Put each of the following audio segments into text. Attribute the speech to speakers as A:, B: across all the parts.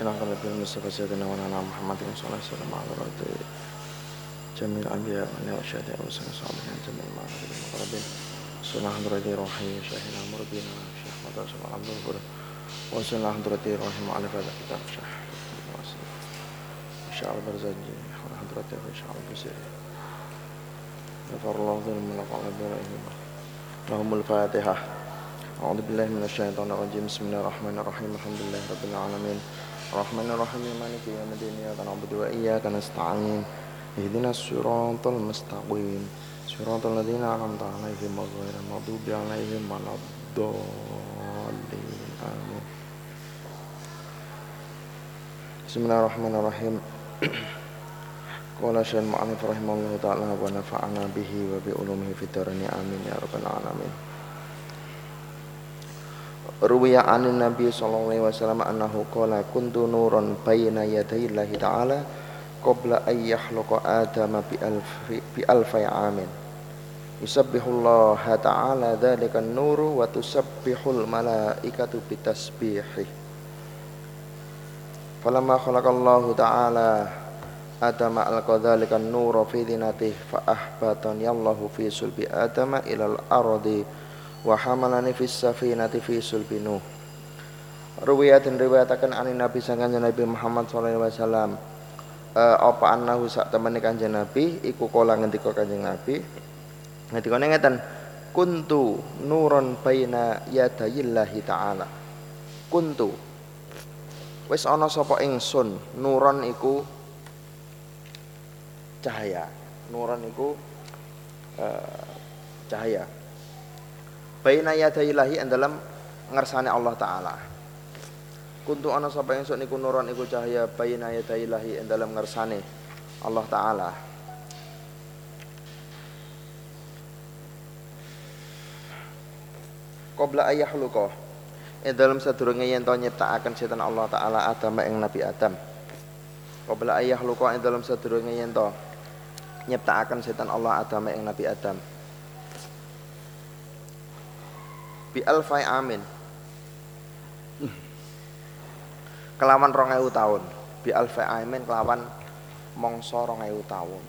A: العظمة بالمصطفى سيدنا ونعنا محمد صلى الله عليه وسلم على رد جميع الأنبياء والأنبياء والشهداء والسنة الصالحين جميع المعبدين المقربين. صلى الله عليه روحي شيخنا مربينا شيخ مدرسة العبد وصلى الله عليه روحي مؤلفة كتاب شيخ شعر برزنجي حضرتي في شعر البصيري غفر الله ذنب من القلب لهم الفاتحة. أعوذ بالله من الشيطان الرجيم. بسم الله الرحمن الرحيم. الحمد لله رب العالمين. الرحمن الرحيم. مالك يوم الدين. إياك نعبد وإياك نستعين. اهدنا الصراط المستقيم. صراط الذين أنعمت عليهم غير المغضوب عليهم ولا الضالين. آمين. بسم الله الرحمن الرحيم. Qala Syekh Muhammad rahimallahu ta'ala wa nafa'ana bihi wa bi ulumihi fid dharani amin ya rabbal alamin. Ruwiya anin Nabi sallallahu alaihi wasallam annahu qala kuntu nuron bayna yaday Allah ta'ala qabla ay yakhluqa Adama bi alfi bi alfi amin. Yusabbihullah ta'ala dzalikan nuru wa tusabbihul malaikatu bitasbihih. Falamma khalaqallahu ta'ala Adama alqa dzalika an-nura fi dhinatihi fa ahbatani Allahu fi sulbi Adama ila al-ardi wa hamalani fis safinati fi sulbinu Ruwiyat dan riwayatakan anin Nabi sangan Nabi Muhammad wasallam uh, apa annahu sak temene kanjeng Nabi iku kala ngendika kanjeng Nabi. Ngendika ngeten kuntu nuron baina yadayillahi taala. Kuntu wis ana sapa ingsun nuron iku cahaya. Nuron iku uh, cahaya. Baina yadaillahi dalam ngersane Allah taala. Kuntu ana sapa ingsun niku nuron iku cahaya baina yadaillahi dalam ngersane Allah taala. Qabla ayahluqa ing dalam sadurunge yen to nyiptakaken setan Allah taala Adam ing Nabi Adam. Qabla ayahluqa ing dalam sadurunge yen to nyiptakaken setan Allah Adam ing Nabi Adam. Bi alfai amin. Kelawan rong ewu tahun. Bi alfai amin kelawan mongso rong ewu tahun.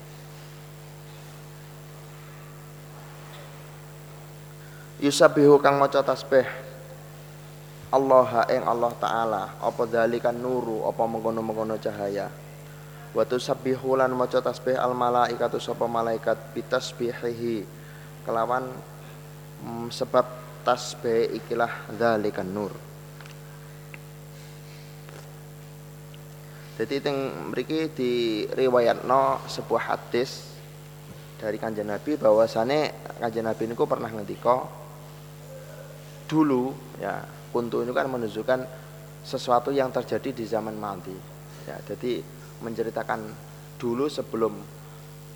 A: Yusabihu kang maca tasbih Allah ing Allah taala. Apa dzalikan nuru apa mengkono-mengkono cahaya. Wa tusabbihu lan maca tasbih al malaikatu sapa malaikat bitasbihihi. Kelawan mm, sebab tasbih ikilah dzalikan nur. Jadi yang mriki diriwayatno sebuah hadis dari kanjeng Nabi bahwasane kanjeng Nabi niku pernah ngendika dulu ya kuntu ini kan menunjukkan sesuatu yang terjadi di zaman mati. Ya jadi menceritakan dulu sebelum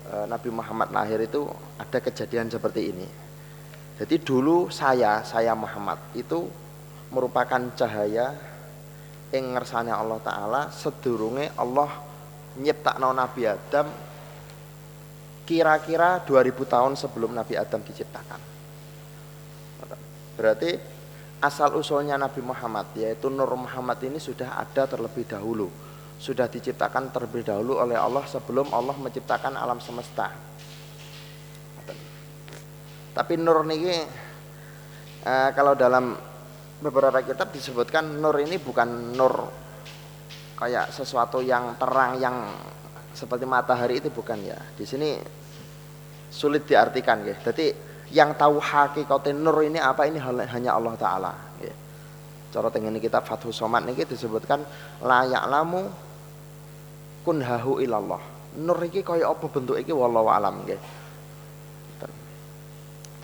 A: e, Nabi Muhammad lahir itu ada kejadian seperti ini. Jadi dulu saya, saya Muhammad itu merupakan cahaya yang ngersane Allah Ta'ala. Sedurunge Allah nyiptakno Nabi Adam kira-kira 2000 tahun sebelum Nabi Adam diciptakan. Berarti asal usulnya Nabi Muhammad yaitu Nur Muhammad ini sudah ada terlebih dahulu. Sudah diciptakan terlebih dahulu oleh Allah sebelum Allah menciptakan alam semesta. Tapi nur niki uh, kalau dalam beberapa kitab disebutkan nur ini bukan nur kayak sesuatu yang terang yang seperti matahari itu bukan ya. Di sini sulit diartikan ya. Jadi yang tahu hakikat nur ini apa ini hanya Allah taala ya. Cara tengene kitab Fathus Somad niki disebutkan layak lamu kunhahu ilallah. Nur iki kaya apa bentuk iki wallahu alam nggih.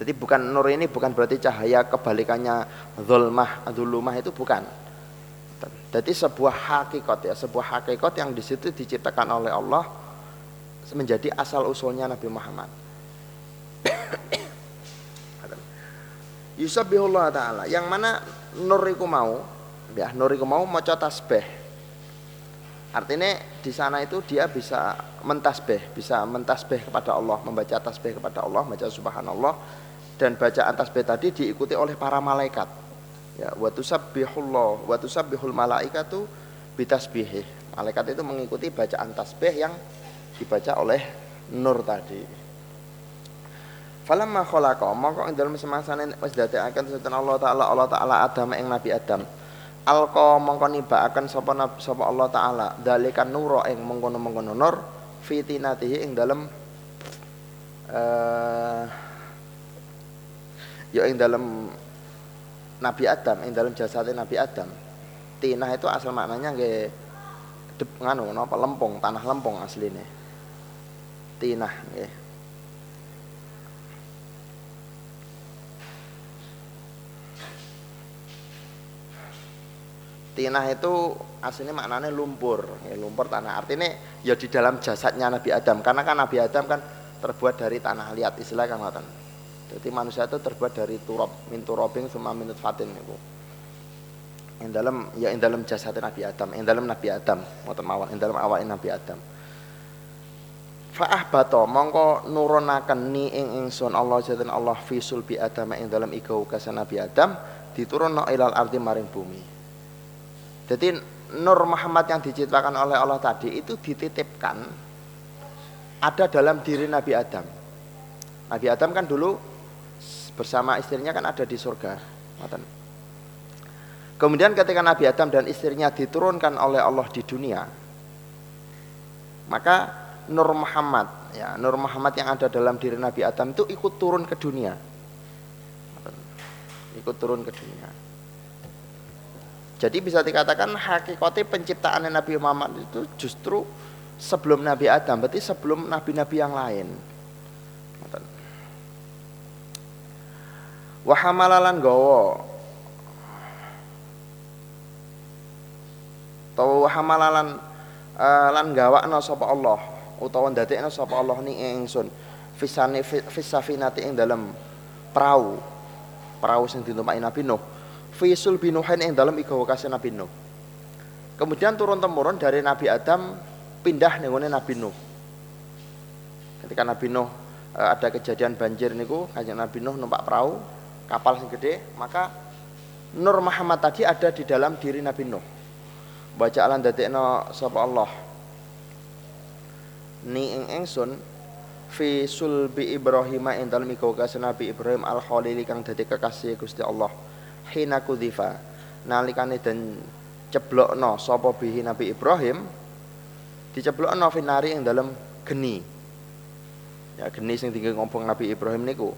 A: Jadi bukan nur ini bukan berarti cahaya kebalikannya zulmah, zulumah itu bukan. Jadi sebuah hakikat ya, sebuah hakikat yang di situ diciptakan oleh Allah menjadi asal usulnya Nabi Muhammad. Yusabihullah taala yang mana nur iku mau ya nur iku mau maca tasbih. Artinya di sana itu dia bisa mentasbih, bisa mentasbih kepada Allah, membaca tasbih kepada Allah, baca subhanallah dan bacaan tasbih tadi diikuti oleh para malaikat. Ya, wa tusabbihullah wa tusabbihul malaikatu bitasbihih. Malaikat itu mengikuti bacaan tasbih yang dibaca oleh nur tadi. Falamma khalaqa mongko ing dalem semasane wis dadekaken Allah taala Allah taala Adam ing Nabi Adam. Alqa mongko nibakaken sapa sapa Allah taala. Dalikan nuro ing mengkono-mengkono nur fitinatihi ing dalem uh, ya ing dalem Nabi Adam ing dalem jasate Nabi Adam. Tinah itu asal maknanya nggih nganu napa lempung tanah lempung asline. Tinah nggih Tinah itu aslinya maknanya lumpur, ya, lumpur tanah. Artinya ya di dalam jasadnya Nabi Adam, karena kan Nabi Adam kan terbuat dari tanah liat istilah kan ngoten. Jadi manusia itu terbuat dari turab, min turabing sama minut fatin itu. Yang dalam ya yang dalam jasad Nabi Adam, yang dalam Nabi Adam, ngoten mawon, yang dalam awak Nabi Adam. Fa'ah bato mongko nurunaken ni ing ingsun Allah jatan Allah fi sulbi Adam ing dalam igau kasan Nabi Adam diturunno ilal arti maring bumi. Jadi Nur Muhammad yang diciptakan oleh Allah tadi itu dititipkan ada dalam diri Nabi Adam. Nabi Adam kan dulu bersama istrinya kan ada di surga. Kemudian ketika Nabi Adam dan istrinya diturunkan oleh Allah di dunia, maka Nur Muhammad, ya Nur Muhammad yang ada dalam diri Nabi Adam itu ikut turun ke dunia, ikut turun ke dunia. Jadi bisa dikatakan hakikatnya penciptaan Nabi Muhammad itu justru sebelum Nabi Adam, berarti sebelum nabi-nabi yang lain. Wahamalalan gowo. Tawa wahamalalan uh, lan gawakna sapa Allah utawa ndadekna sapa Allah ni ingsun. Fisane fisafinati ing dalam perahu perahu sing ditumpai Nabi Nuh fisul binuhin yang dalam igawakasi Nabi Nuh. Kemudian turun temurun dari Nabi Adam pindah nengone Nabi Nuh. Ketika Nabi Nuh eh, ada kejadian banjir niku, kanjeng Nabi Nuh numpak perahu, kapal sing gede, maka Nur Muhammad tadi ada di dalam diri Nabi Nuh. Baca alan dadekno sapa Allah. Ni ing ingsun fi sulbi Ibrahim ing dalem igawakasi Nabi Ibrahim al Khalili kang dadi kekasih Gusti Allah hina kudhifa nalikane den ceblokno sapa bihi Nabi Ibrahim diceblokno finari ing dalam geni. Ya geni sing tinggal ngobong Nabi Ibrahim niku.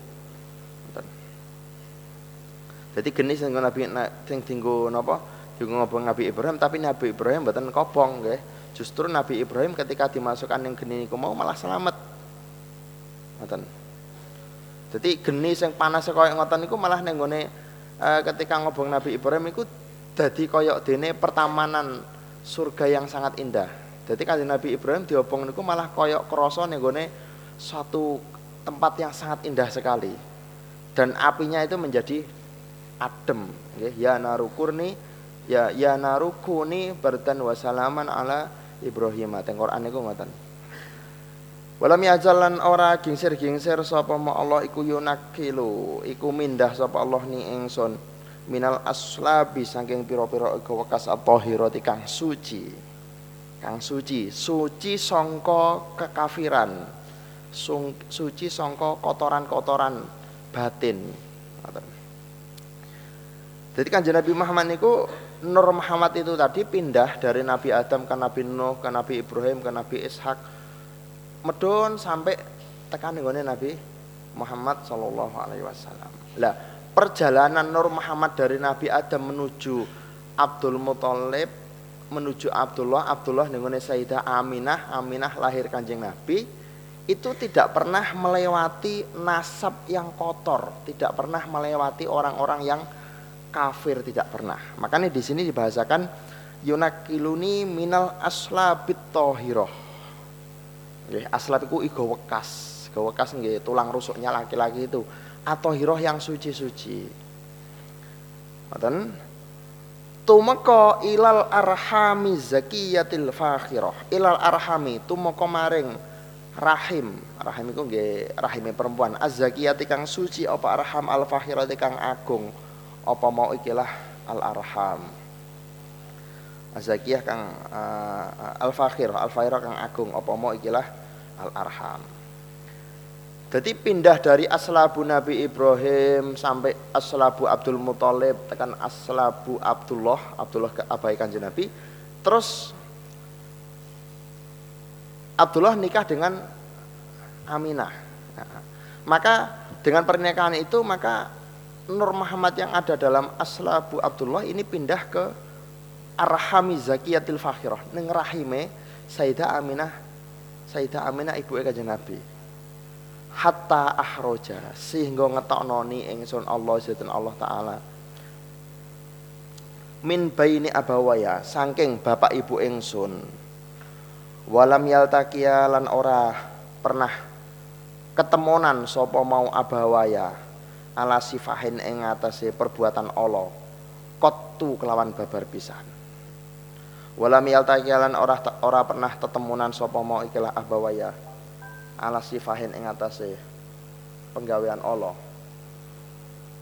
A: Jadi geni sing Nabi sing tinggal napa? Juga ngobong Nabi Ibrahim tapi Nabi Ibrahim mboten kobong nggih. Justru Nabi Ibrahim ketika dimasukkan yang geni niku mau malah selamat ngoten jadi geni sing panas kaya ngoten niku malah ning uh, ketika ngobong Nabi Ibrahim itu jadi koyok dene pertamanan surga yang sangat indah. Jadi kalau Nabi Ibrahim diobong niku malah koyok kroso nenggone suatu tempat yang sangat indah sekali. Dan apinya itu menjadi adem, Ya narukurni ya ya narukuni berdan wasalaman ala Ibrahim. Teng Quran niku ngoten. Walam yajalan ora gingsir-gingsir sapa ma Allah iku yunakilu iku mindah sapa Allah ni ingsun. Minal aslabi saking pira-pira wekas at-tahirati kang suci. Kang suci suci sangka kekafiran. Suci sangka kotoran-kotoran batin. Jadi kan Nabi Muhammad niku Nur Muhammad itu tadi pindah dari Nabi Adam ke Nabi Nuh ke Nabi Ibrahim ke Nabi Ishak medon sampai tekan nggone Nabi Muhammad sallallahu alaihi wasallam. Lah, perjalanan Nur Muhammad dari Nabi Adam menuju Abdul Muthalib menuju Abdullah, Abdullah nggone Sayyidah Aminah, Aminah lahir Kanjeng Nabi itu tidak pernah melewati nasab yang kotor, tidak pernah melewati orang-orang yang kafir tidak pernah. Makanya di sini dibahasakan yunakiluni minal aslabit tohiroh Nggih, aslab iku iga wekas. Iga wekas nggih tulang rusuknya laki-laki itu atau hiroh yang suci-suci. Ngoten. tumeka ilal arhami zakiyatil fakhirah ilal arhami tumeka maring rahim rahim iku nggih rahime perempuan azzakiyati kang suci apa arham al fakhirati kang agung apa mau ikilah al arham azakiyah kang uh, al fakhir al fakhirah kang agung mau ikilah al arham jadi pindah dari aslabu Nabi Ibrahim sampai aslabu Abdul Muthalib tekan aslabu Abdullah, Abdullah ke abai Nabi. Terus Abdullah nikah dengan Aminah. Nah, maka dengan pernikahan itu maka Nur Muhammad yang ada dalam aslabu Abdullah ini pindah ke arhami zakiyatil fakhirah ning rahime Sayyidah Aminah Sayyidah Aminah ibu kanjeng Nabi. Hatta ahroja sehingga ngetokno ni ingsun Allah zatun Allah taala. Min baini abawaya saking bapak ibu ingsun. Walam yaltaqiya lan ora pernah ketemonan sapa mau abawaya. Ala sifahin ing atase perbuatan Allah. Kotu kelawan babar pisan walam yaltaqiya lan ora ora pernah tetemunan sapa mau ikilah abawaya ala sifahin ing atase penggawean Allah.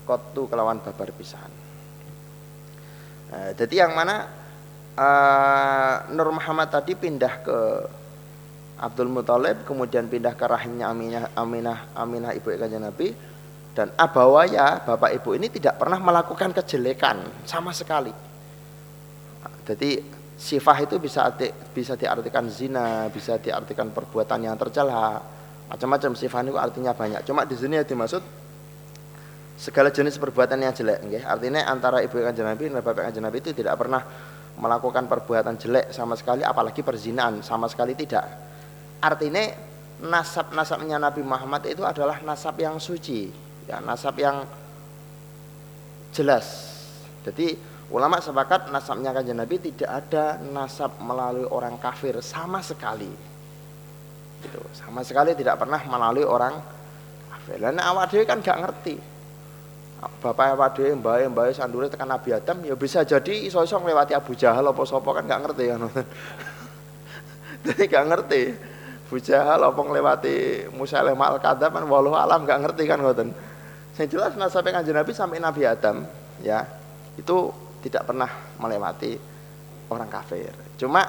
A: Kotu kelawan babar pisan nah, jadi yang mana uh, Nur Muhammad tadi pindah ke Abdul Muthalib kemudian pindah ke rahimnya Aminah Aminah Aminah ibu kanjeng Nabi dan Abawaya bapak ibu ini tidak pernah melakukan kejelekan sama sekali. Jadi sifah itu bisa bisa diartikan zina, bisa diartikan perbuatan yang tercela, macam-macam sifat itu artinya banyak. Cuma di sini yang dimaksud segala jenis perbuatan yang jelek, okay? Artinya antara ibu kanjeng Nabi dan bapak kanjeng Nabi itu tidak pernah melakukan perbuatan jelek sama sekali, apalagi perzinaan sama sekali tidak. Artinya nasab-nasabnya Nabi Muhammad itu adalah nasab yang suci, ya nasab yang jelas. Jadi Ulama sepakat nasabnya kanjeng Nabi tidak ada nasab melalui orang kafir sama sekali. Gitu. Sama sekali tidak pernah melalui orang kafir. Dan awak dhewe kan gak ngerti. Bapak awak dhewe mbae mbae sandure tekan Nabi Adam ya bisa jadi iso-iso nglewati Abu Jahal apa sapa kan gak ngerti kan. Jadi gak ngerti. Abu Jahal apa nglewati Musailamah al-Kadzab kan walau alam gak ngerti kan ngoten. Yang jelas nasab kanjeng Nabi sampai Nabi Adam ya itu tidak pernah melewati orang kafir. Cuma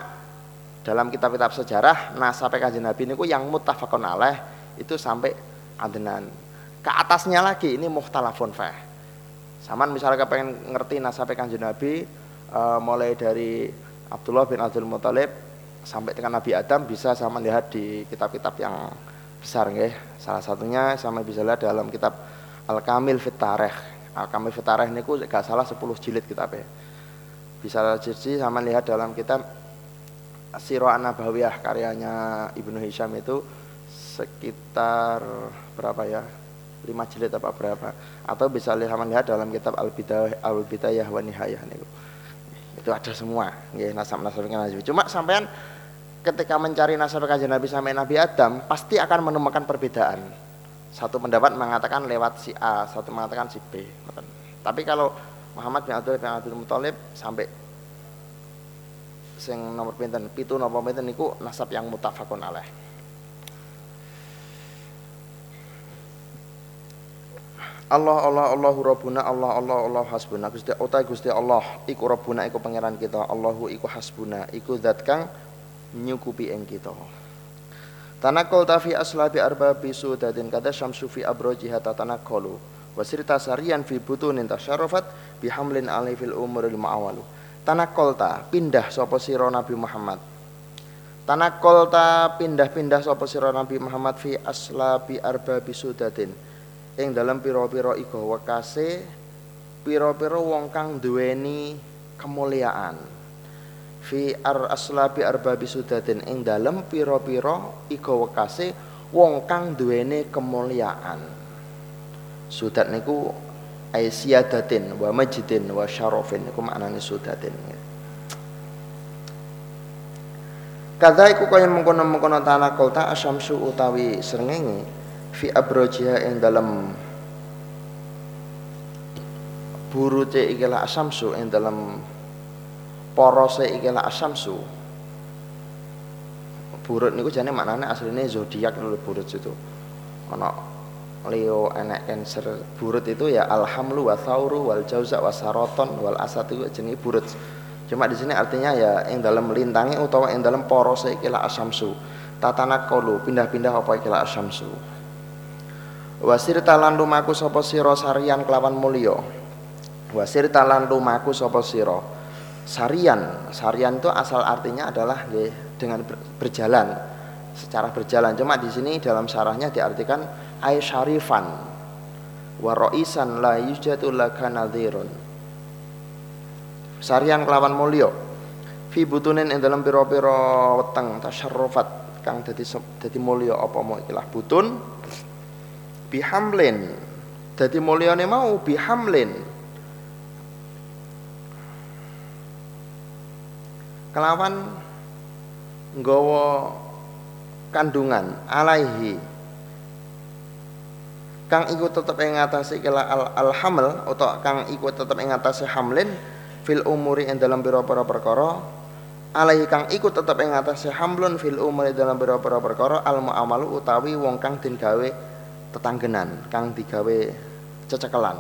A: dalam kitab-kitab sejarah nasab kanjeng Nabi ini yang muttafaqun alaih itu sampai adenan. Ke atasnya lagi ini muhtalafun fah. Saman misalnya pengen ngerti nasab kanjeng Nabi uh, mulai dari Abdullah bin Abdul Muthalib sampai dengan Nabi Adam bisa sama lihat di kitab-kitab yang besar nggih. Salah satunya sama bisa lihat dalam kitab Al-Kamil Fit Al-Kamil Fitarah ini ku gak salah 10 jilid kitabnya. Bisa jadi sama lihat dalam kitab Sirah An-Nabawiyah karyanya Ibnu Hisham itu sekitar berapa ya? 5 jilid apa berapa? Atau bisa lihat sama lihat dalam kitab Al-Bidayah Al-Bidayah wa Nihayah niku. Itu ada semua nggih nasab-nasab Nabi. Cuma sampean ketika mencari nasab kajian Nabi sampai Nabi Adam pasti akan menemukan perbedaan satu pendapat mengatakan lewat si A, satu mengatakan si B. Tapi kalau Muhammad bin Abdul bin Abdul Muthalib sampai sing nomor pinten pitu nomor pinten niku nasab yang mutafakun alaih. Allah Allah Allahu Rabbuna Allah Allah Allah hasbuna Gusti utai Gusti Allah iku Rabbuna iku pangeran kita Allahu iku hasbuna iku zat kang nyukupi ing kita Tanakol tafi aslabi arbabi sudatin kata syamsu fi abrojiha tatanakolu wasirta sarian fi butunin tasyarofat bihamlin alai fil umuril ma'awalu. Tanakol ta pindah sopo siro Nabi Muhammad. Tanakol ta pindah-pindah sopo siro Nabi Muhammad fi aslabi arbabi sudatin ing dalam piro-piro iko wakase piro-piro wong kang duweni kemuliaan fi ar aslabi arbabi sudatin. Ing dalem pira-pira iga wekase wong kang duwene kemuliaan. Sudat niku ay wa majdin wa syarafin. Niku maknane sudatin. Kada iku kaya mengkono-mengkono tanah kota asyamsu utawi srengenge fi abrojiha ing dalem burute ikilah asamsu ing dalem porose ikilah asyamsu. Burut niku jane maknane asline zodiak lho burut itu. Ana Leo enek cancer. Burut itu ya alhamlu wa thauru wal jauza wa saroton wal asad itu jenis burut. Cuma di sini artinya ya yang dalam lintangi utawa yang dalam porose ikilah asyamsu. Tatana kolu pindah-pindah apa ikilah asyamsu. Wasir talan lumaku sapa sira sarian kelawan mulya. Wasir talan lumaku sapa sira sarian. Sarian itu asal artinya adalah dengan berjalan secara berjalan. Cuma di sini dalam syarahnya diartikan ay syarifan wa ra'isan la yujadu laka nadhirun. Sarian kelawan mulya fi butunin ing dalam pira-pira weteng tasyarrufat kang dadi dadi mulya apa mau ikilah butun bihamlin. Dadi mulyane mau bihamlin kelawan nggawa kandungan alaihi. Kang iku tetep ing atase kala al, al haml utawa kang iku tetep ing atase hamlin fil umuri ing dalam pira-pira perkara alaihi kang iku tetep ing atase hamlun fil umuri dalam pira-pira perkara al muamalu utawi wong kang den gawe tetanggenan kang digawe cecekelan.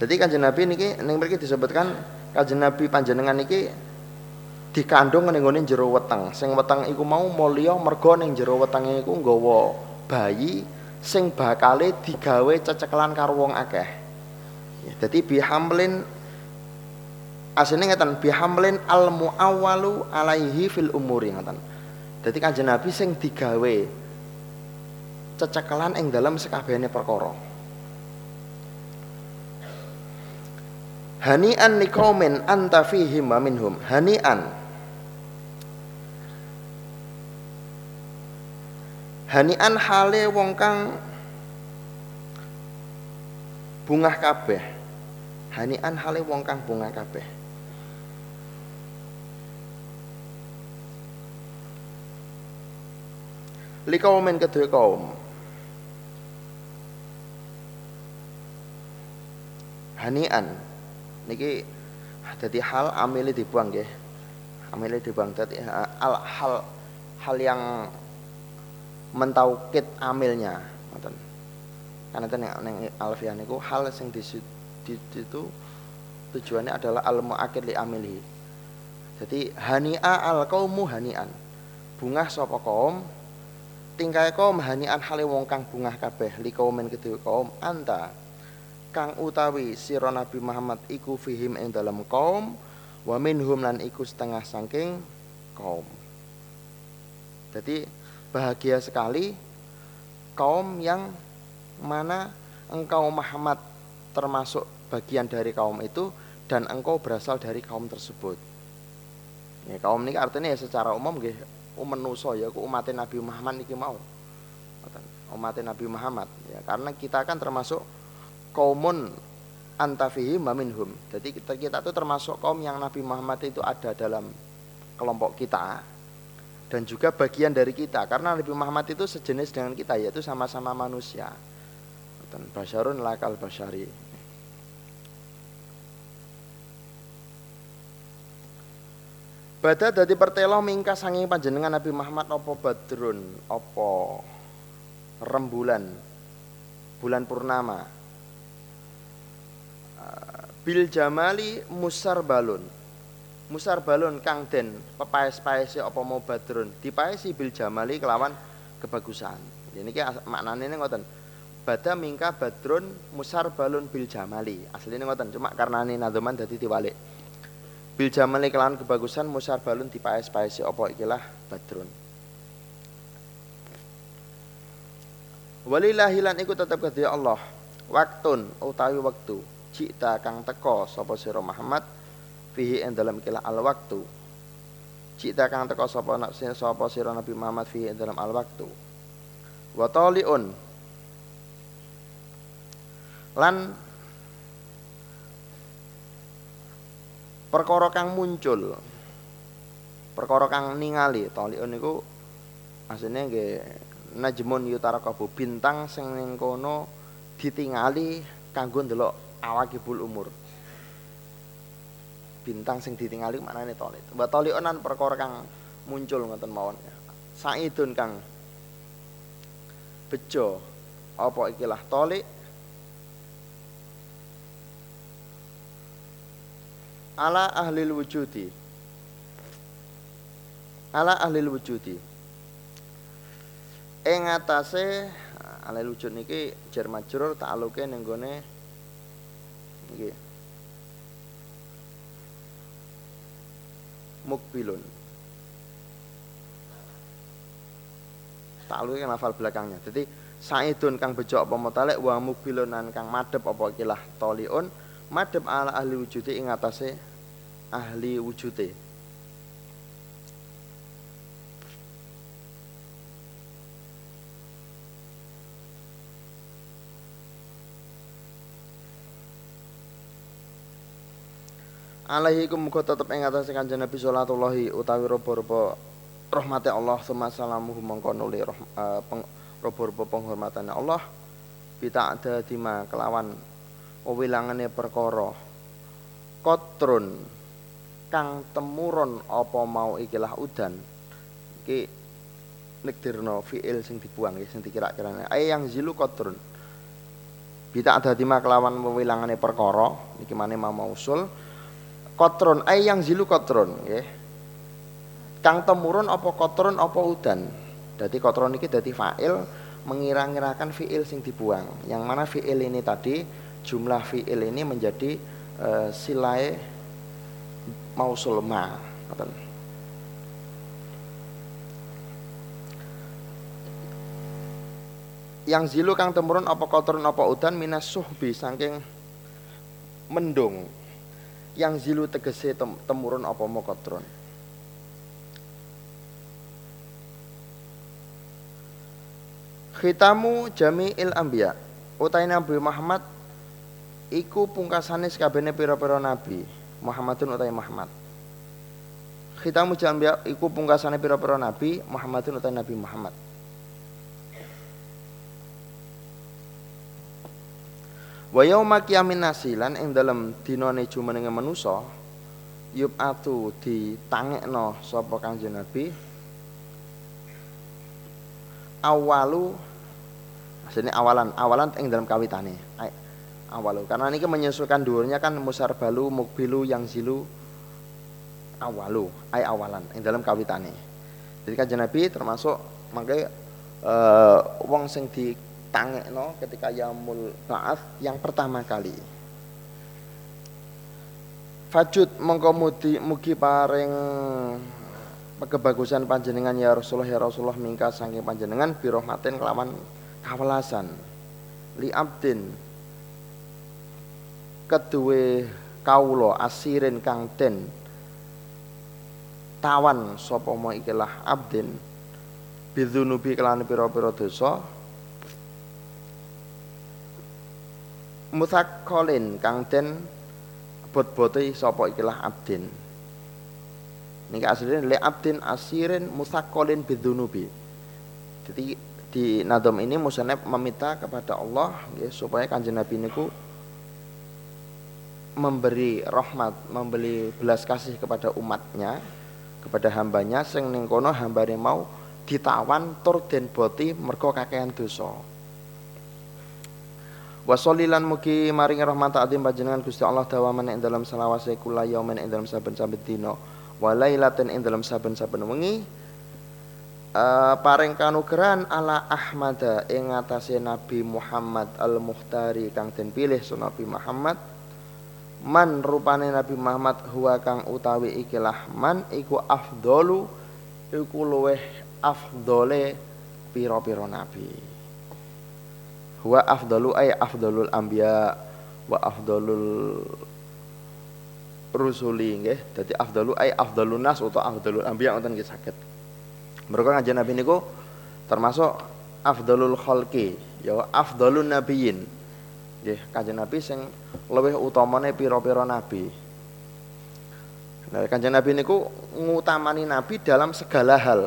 A: Jadi kanjeng Nabi niki ning mriki disebutkan kanjeng Nabi panjenengan niki dikandung ning nggone jero weteng sing weteng iku mau mulya mergo ning jero wetenge iku nggawa bayi sing bakale digawe cecekelan karo wong akeh. Dadi bihamlin asline ngeten bihamlin al muawwalu alaihi fil umuri ngeten. Dadi Kanjeng Nabi sing digawe cecekelan ing dalam sekabehane perkara. Hani'an liqaumin anta fihim wa minhum. Hani'an. Hanian hale wong kang bungah kabeh. Hanian hale wong kang bungah kabeh. Men kedua kaum. Hanian niki dadi hal amile dibuang nggih. Amile dibuang. Dadi al hal hal yang mentaukid amilnya. Ngoten. Karena itu yang alfiah niku hal sing di, di, itu tujuannya adalah al muakid li amilhi jadi hani'a al kaumu hani'an. Bungah sapa kaum? Tingkai kaum hani'an hale wong kang bungah kabeh li kaumen kedua kaum anta kang utawi sira Nabi Muhammad iku fihim ing dalam kaum wa minhum lan iku setengah saking kaum jadi bahagia sekali kaum yang mana engkau Muhammad termasuk bagian dari kaum itu dan engkau berasal dari kaum tersebut. Ya, kaum ini artinya ya secara umum nggih menuso ya umat Nabi Muhammad niki mau. Umat Nabi Muhammad ya karena kita kan termasuk kaumun antafihi maminhum. Jadi kita kita itu termasuk kaum yang Nabi Muhammad itu ada dalam kelompok kita dan juga bagian dari kita. Karena Nabi Muhammad itu sejenis dengan kita yaitu sama-sama manusia. Dan basyarun lakal basyari Bada dadi pertelo mingka sanging panjenengan Nabi Muhammad opo badrun? Opo rembulan? Bulan purnama bil jamali musar balun. Musar balon kang den pepaes-paese apa mau badrun. Dipaesi bil jamali kelawan kebagusan. Ini ki maknane ngoten. Bada mingka badrun musar balon bil jamali. Aslinya ngoten cuma karena ini nadoman dadi diwalik. Bil jamali kelawan kebagusan musar balun dipaes-paesi apa? Ikilah badrun. Walillahilan iku tetap kedua Allah. Waktun utawi waktu cita kang teko sapa sira Muhammad fihi ing dalam kila al waktu cita kang teko sapa nak sapa sira Nabi Muhammad fihi ing dalam al waktu wa taliun. Lan perkara kang muncul perkara kang ningali taliun niku asline nggih najmun yutarakabu bintang sing ning kono ditingali kanggo ndelok awakibul umur bintang sing ditingali maknane tolik. Wa tolionan perkara kang muncul ngoten mawon. Saidun kang bejo apa ikilah tolik ala ahli wujudi ala ahli wujudi ing atase ahli wujud niki jar majrur ta'aluke ning gone nggih mukbilun. Ta'aluke lafal belakangnya. Jadi saidun kang bejo apa mutalek wa mukbilunan kang madhep apa ikilah toliun madhep ala ahli wujudi ing atase ahli wujude alaihi muga tetep ing atase Kanjeng Nabi sallallahu utawi robo-robo rahmate Allah summa salamuhu mongko nuli uh, robo-robo penghormatane Allah. Bita ada dima kelawan wewilangane perkara. Kotrun kang temurun apa mau ikilah udan. Iki nekdirno fiil sing dibuang ya sing dikira-kirane. Ay yang zilu kotrun. Bita ada dima kelawan wewilangane perkara iki maneh mau mausul kotron ay yang zilu kotron ya kang temurun apa kotron apa udan? Jadi kotron ini jadi fa'il mengira-ngirakan fi'il sing dibuang. Yang mana fi'il ini tadi jumlah fi'il ini menjadi uh, silai mausul ma. Yang zilu kang temurun apa kotron apa udan minas suhbi saking mendung yang zilu tegese tem temurun apa mokotron Khitamu Jami'il Anbiya. Utai Nabi Muhammad iku pungkasane sakabehane pira-pira nabi. Muhammadun utai Muhammad. Khitamu Jami'il iku pungkasane pira-pira nabi. Muhammadun utai Nabi Muhammad Wa yauma qiyamin nasilan ing dalem dinane jumenenge manusa yub atu ditangekno sapa Kanjeng Nabi. Awalu asline awalan awalan ing dalam kawitane. Awalu. Karena ini menyesuaikan dhuwurnya kan musarbalu mukbilu yang zilu awalu ay awalan ing dalam kawitane. Jadi kanjeng Nabi termasuk mangke uh, wong sing di tangekno ketika yaumul ba'ats yang pertama kali. Fajud mongko mugi, paring kebagusan panjenengan ya Rasulullah ya Rasulullah mingka saking panjenengan birahmatin kelawan kawelasan li abdin kedue kaulo asirin kang den tawan sapa ikilah abdin bidzunubi kelan pira-pira dosa musakkolin kang den bot-bote sapa ikilah abdin niki asline le abdin asirin musakkolin bidzunubi jadi di nadom ini musannaf meminta kepada Allah ya, supaya kanjeng Nabi niku memberi rahmat, memberi belas kasih kepada umatnya, kepada hambanya sing ning kono hambane mau ditawan tur den boti mergo kakehan dosa. Wa sallilan mugi maringi rahmat adim panjenengan Gusti Allah dawaman ing dalam selawase kula yaumen ing dalam saben-saben dina wa lailatin ing dalam saben-saben wengi. Uh, paring ala Ahmad ing atase Nabi Muhammad al-Muhtari kang den pilih so Nabi Muhammad. Man rupane Nabi Muhammad huwa kang utawi ikilah man iku afdalu iku luweh afdole pira-pira nabi huwa afdalu ay afdalul anbiya wa afdalul rusuli nggih. Dadi afdalu ay afdalun nas utawa afdalul anbiya ngoten nggih saged. Mereka ngajen nabi niku termasuk afdalul khalqi ya afdalun nabiyyin. Nggih kanjeng nabi sing luwih utamane pira-pira nabi. Nah, kanjeng Nabi niku ngutamani Nabi dalam segala hal,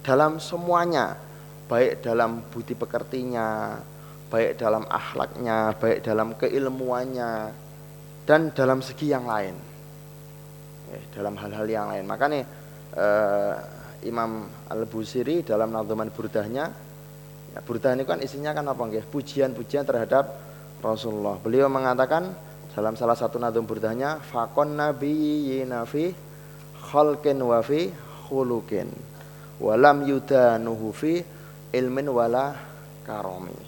A: dalam semuanya, baik dalam budi pekertinya, baik dalam akhlaknya, baik dalam keilmuannya, dan dalam segi yang lain. eh, dalam hal-hal yang lain. Makanya eh, Imam Al-Busiri dalam Nadhaman Burdahnya ya, Burdah ini kan isinya kan apa nggih? Pujian-pujian terhadap Rasulullah. Beliau mengatakan dalam salah satu nadhum burdahnya fakon nabiyina fi khalqin wa fi khuluqin walam yudanuhu fi ilmin wala karomi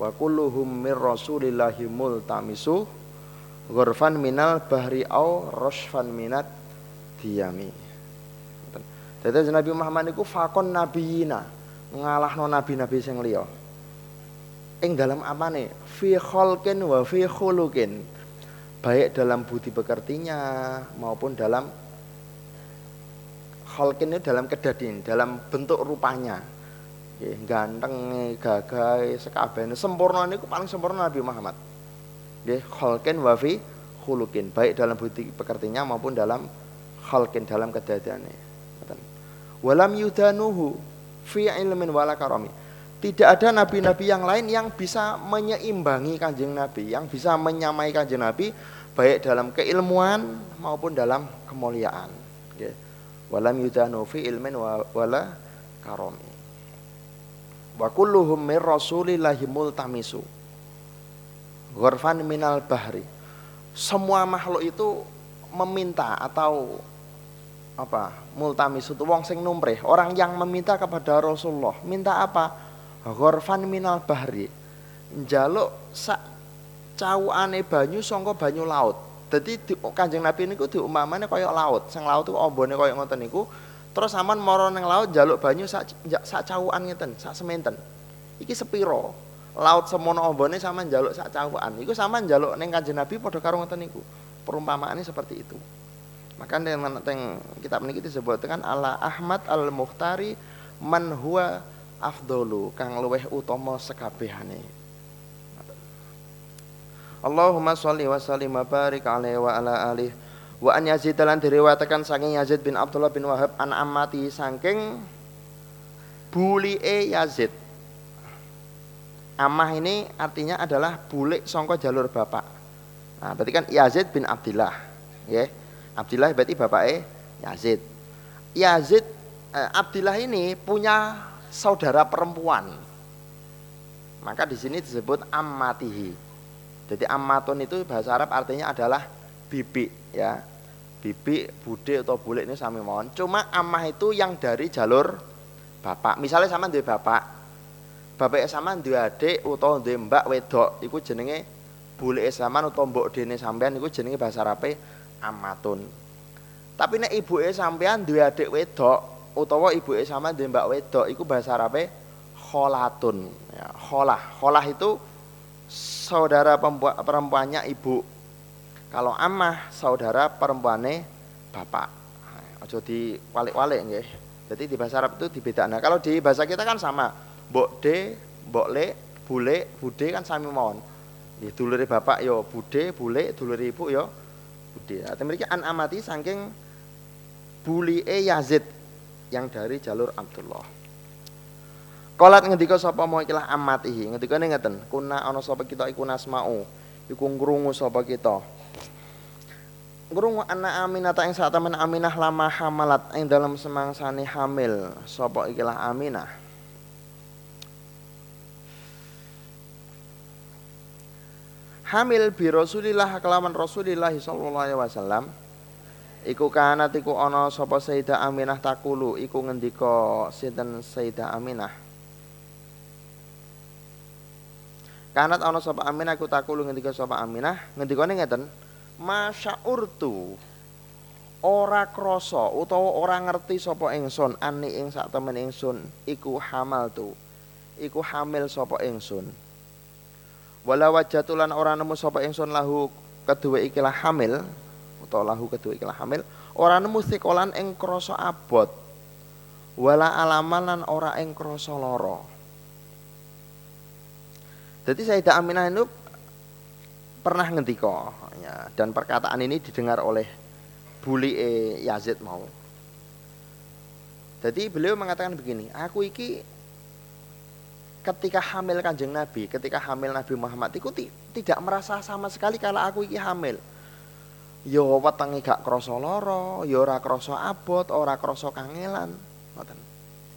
A: wa kulluhum mir rasulillahi multamisu ghurfan minal bahri au rosfan minat diyami Dadi Nabi Muhammad niku fakon nabiyina ngalahno nabi-nabi sing liya. Ing dalam amane fi khalqin wa fi khuluqin. Baik dalam budi pekertinya maupun dalam khalqin itu dalam kedadin, dalam bentuk rupanya ganteng gagah sekabehane sempurna niku paling sempurna Nabi Muhammad. Nggih khalqin wa fi khuluqin. Baik dalam budi pekertinya maupun dalam khalqin dalam kedadiane walam yudanuhu fi ilmin wala karami. Tidak ada nabi-nabi yang lain yang bisa menyeimbangi kanjeng nabi yang bisa menyamai kanjeng nabi baik dalam keilmuan maupun dalam kemuliaan. Walam yudanu fi ilmin wala karami wa kulluhum mir rasulillahi multamisu. Ghurfan minal bahri. Semua makhluk itu meminta atau apa multamisu itu wong sing numreh orang yang meminta kepada Rasulullah. Minta apa? Ghurfan minal bahri. Njaluk sak cawuane banyu sangka banyu laut. Dadi Kanjeng Nabi niku diumpamane kaya laut. Sing laut itu ombone kaya ngoten niku Terus aman moro neng laut jaluk banyu sak sak cawukan ngeten, sak sementen. Iki sepiro? Laut semono ombone sama jaluk sak cawukan. Iku sama jaluk neng Kanjeng Nabi padha karo ngoten niku. Perumpamaane seperti itu. Maka dengan teng kitab niki disebutkan ala Ahmad al Muhtari man huwa afdolu kang luweh utama sekabehane. Allahumma sholli wa sallim wa barik alaihi wa ala alihi Wa an Yazid lan saking Yazid bin Abdullah bin Wahab an amati saking bulie Yazid. Amah ini artinya adalah bulik songko jalur bapak. Nah, berarti kan Yazid bin Abdullah, ya. Abdullah berarti bapaknya Yazid. Yazid eh, Abdullah ini punya saudara perempuan. Maka di sini disebut ammatihi. Jadi ammatun itu bahasa Arab artinya adalah bibi ya bibi, bude atau bule ini sami mohon. Cuma amah itu yang dari jalur bapak. Misalnya sama dua bapak, bapak sama dua adik atau dua mbak wedok, itu jenenge bule sama atau mbok dene sampean itu jenenge bahasa Arabe amatun. Tapi nek ibu sampean dua adik wedok utawa ibu sama dua mbak wedok, itu bahasa Arabe kholatun. Ya, kholah, kholah itu saudara perempuannya ibu kalau amah saudara perempuannya bapak. Ojo di walik-walik nggih. Jadi di bahasa Arab itu dibedakan. Nah, kalau di bahasa kita kan sama. Mbok de, mbok le, bule, bude kan sami mawon. Nggih dulure bapak yo bude, bule, dulure ibu yo bude. Nah, mriki an amati saking e Yazid yang dari jalur Abdullah. Kolat ngendika sapa mau ikilah amatihi. Ngendikane ngeten, kuna ana sapa kita iku nasmau. Iku ngrungu sapa kita Ngurung anak Aminah ta ing saat Aminah lama hamalat ing dalam semangsane hamil. Sapa ikilah Aminah. Hamil bi Rasulillah kelawan Rasulillah sallallahu alaihi wasallam. Iku kanat iku ana sapa Sayyidah Aminah takulu. Iku ngendika sinten Sayyidah Aminah? Kanat ana sapa Aminah iku takulu ngendika sapa Aminah? Ngendikane ngeten masya'urtu. Ora krasa utawa ora ngerti sapa ingsun ani ing sak temen ingsun iku hamal tu iku hamil sapa ingsun. Wala wajatulan ora nemu sapa ingsun lahu kedua ikilah hamil utawa lahu kedua ikilah hamil ora nemu sikolan ing krasa abot. Wala alamalan ora ing krasa Jadi Sayyidah Aminah itu pernah ngendika ya, dan perkataan ini didengar oleh Buli e Yazid mau. Jadi beliau mengatakan begini, aku iki ketika hamil kanjeng Nabi, ketika hamil Nabi Muhammad itu tidak merasa sama sekali kalau aku iki hamil. ya wetenge gak krasa lara, ya ora krasa abot, ora krasa kangelan. Ngoten.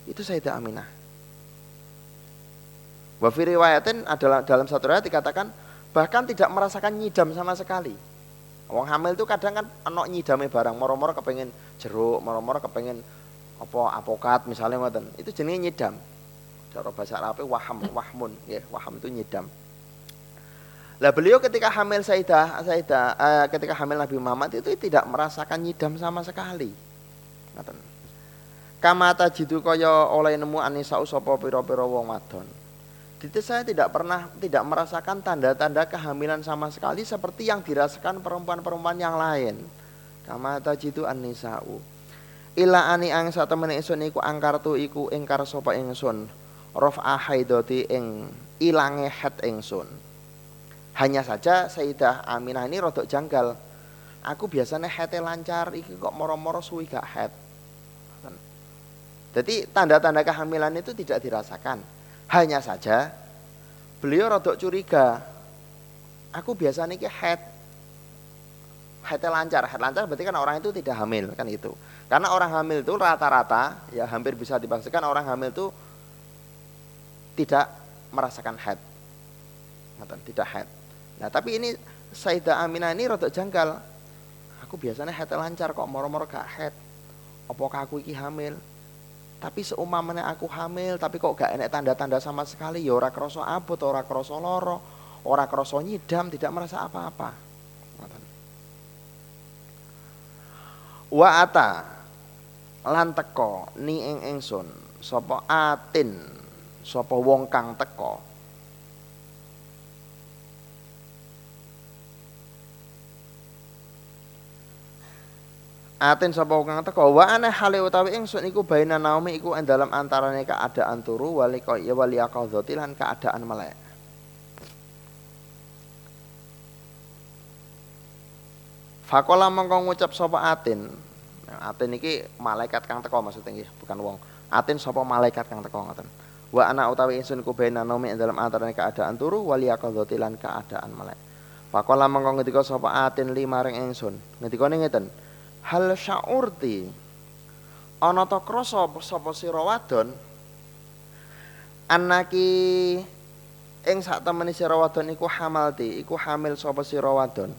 A: Itu Sayyidah Aminah. Wa riwayatin adalah dalam satu riwayat dikatakan bahkan tidak merasakan nyidam sama sekali. Wong hamil itu kadang kan enok nyidame barang, moro-moro kepengen jeruk, moro-moro kepengen apa apokat misalnya ngoten. Itu jenenge nyidam. Cara bahasa Arab waham, wahmun, ya, waham itu nyidam. Lah beliau ketika hamil Sayyidah, Sayyidah uh, ketika hamil Nabi Muhammad itu tidak merasakan nyidam sama sekali. Ngoten. Kamata jitu kaya oleh nemu anisa sapa pira-pira wong wadon. Jadi saya tidak pernah tidak merasakan tanda-tanda kehamilan sama sekali seperti yang dirasakan perempuan-perempuan yang lain. Kama tajidu an-nisa'u. Ila ani ang sa temen ingsun iku angkartu iku ingkar sapa ingsun. Raf'a haidati ing ilange het ingsun. Hanya saja Sayyidah Aminah ini rodok janggal. Aku biasanya hete lancar, iki kok moro-moro suwi gak het. Jadi tanda-tanda kehamilan itu tidak dirasakan. Hanya saja beliau rodok curiga. Aku biasanya ke head headnya lancar, head lancar berarti kan orang itu tidak hamil kan itu. Karena orang hamil itu rata-rata ya hampir bisa dipastikan orang hamil itu tidak merasakan head, tidak head. Nah tapi ini Sayyidah Aminah ini rodok janggal. Aku biasanya head lancar kok moro-moro gak head. Apakah aku iki hamil? Tapi seumamanya aku hamil, tapi kok gak enek tanda-tanda sama sekali, ya ora kroso abot, ora kroso loro, ora kroso nyidam, tidak merasa apa-apa. Wa ata lan teko ni ing ingsun sapa atin sapa wong kang teko aten sapa kang teko? Wa ana hale utawi ingsun iku baina naumi iku ing dalam antarane keadaan turu wali ya wali aqadzati lan keadaan melek. Fakola mongko ngucap sapa atin. Nah, atin iki malaikat kang teko maksudnya nggih bukan wong. Atin sapa malaikat kang teko ngoten. Wa ana utawi ingsun iku baina naumi ing dalam antarane keadaan turu wali aqadzati lan keadaan melek. Fakola mongko ngendika sapa atin lima ring ingsun. Ngendikane ngeten hal syaurti. Ana ta krasa sapa sira wadon? Anaki ing sak temene sira wadon iku hamalti iku hamil sapa sira wadon.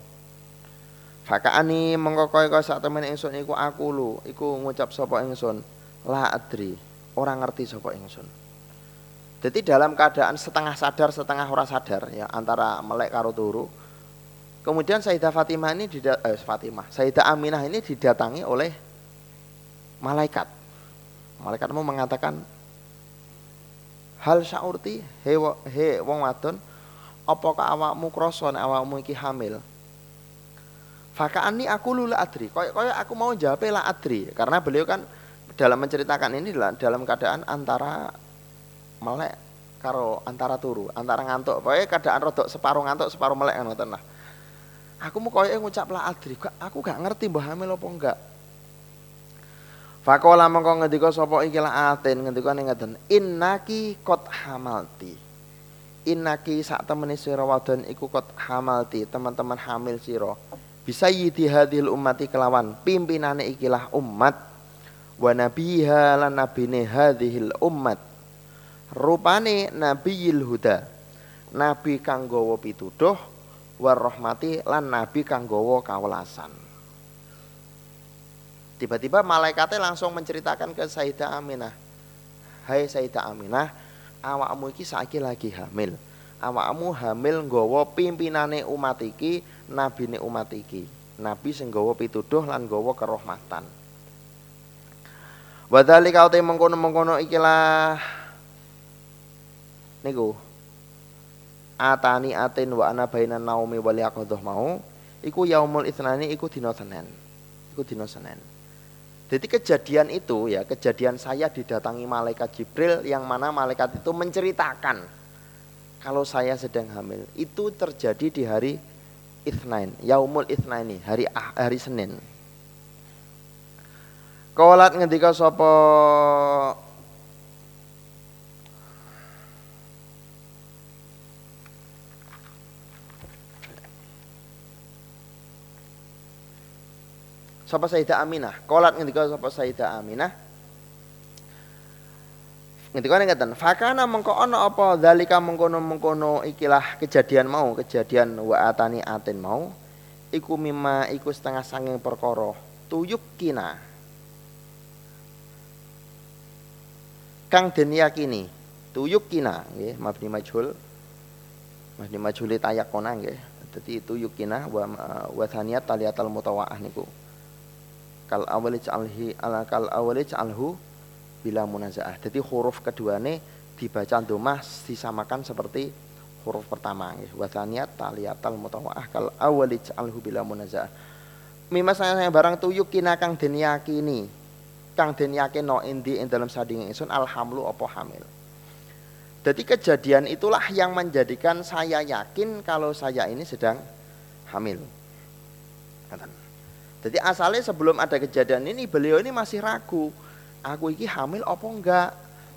A: Fakaani mengko kaya sak temene ingsun iku aku lu iku ngucap sapa ingsun? La adri ora ngerti sapa ingsun. Jadi dalam keadaan setengah sadar setengah ora sadar ya antara melek karo turu Kemudian Sayyidah Fatimah ini eh, Fatimah, Sayyidah Aminah ini didatangi oleh malaikat. Malaikat mau mengatakan hal syaurti he, he wong wadon apakah awakmu krasa awakmu iki hamil? Fakaani aku lula adri. Kaya kaya aku mau jawab la adri karena beliau kan dalam menceritakan ini dalam keadaan antara melek karo antara turu, antara ngantuk. Pokoknya keadaan rodok separuh ngantuk, separuh melek ngoten lah. Aku mau koyo ngucap la adri, aku gak ngerti mbah hamil apa enggak. Fakola mengko ngendika sapa iki la aten ngendika ning ngeten, innaki kot hamalti. Innaki sak temene sira wadon iku kot hamalti, teman-teman hamil sira. Bisa yidi hadil ummati kelawan pimpinane ikilah umat wa nabiha lan nabine hadhil ummat. Rupane nabiyil huda. Nabi kang gawa pituduh warahmati lan nabi kang gawa kawelasan. Tiba-tiba malaikatnya langsung menceritakan ke Sayyidah Aminah. Hai Sayyidah Aminah, awakmu iki saiki lagi hamil. Awakmu hamil nggawa pimpinane umat iki, nabine umat iki. Nabi sing nggawa pituduh lan nggawa kerahmatan. Wadhalika uti mengkono-mengkono ikilah niku atani atin wa ana bainan naumi wal yaqadhah mau iku yaumul itsnani iku dina Senin. Iku dina Senin. Jadi kejadian itu ya, kejadian saya didatangi malaikat Jibril yang mana malaikat itu menceritakan kalau saya sedang hamil. Itu terjadi di hari Itsnain, Yaumul Itsnaini, hari ah, hari Senin. Kaulat ngendika sapa sapa Sayyidah Aminah? Kolat ngendika sapa Sayyidah Aminah? Ngendika ngeten fakana mengko ana apa? Zalika mengkono-mengkono ikilah kejadian mau kejadian wa atani atin mau iku mimma iku setengah sanging perkara tuyuk kina kang den yakini tuyuk kina nggih mabni majhul. Mabni majhul tayakona nggih. Dadi tuyuk kina wa wa thaniyat taliyatal mutawaah niku kal awali ja'alhi ala kal awali ja'alhu bila munazaah. Jadi huruf kedua ini dibaca domah disamakan seperti huruf pertama ya. Wasaniyat taliyatal mutawaah kal awali ja'alhu bila munazaah. Mima saya barang tuyuk kina kang den yakini kang den yakino indi ing dalam sading ingsun alhamlu apa hamil. Jadi kejadian itulah yang menjadikan saya yakin kalau saya ini sedang hamil. Jadi asalnya sebelum ada kejadian ini beliau ini masih ragu. Aku iki hamil apa enggak?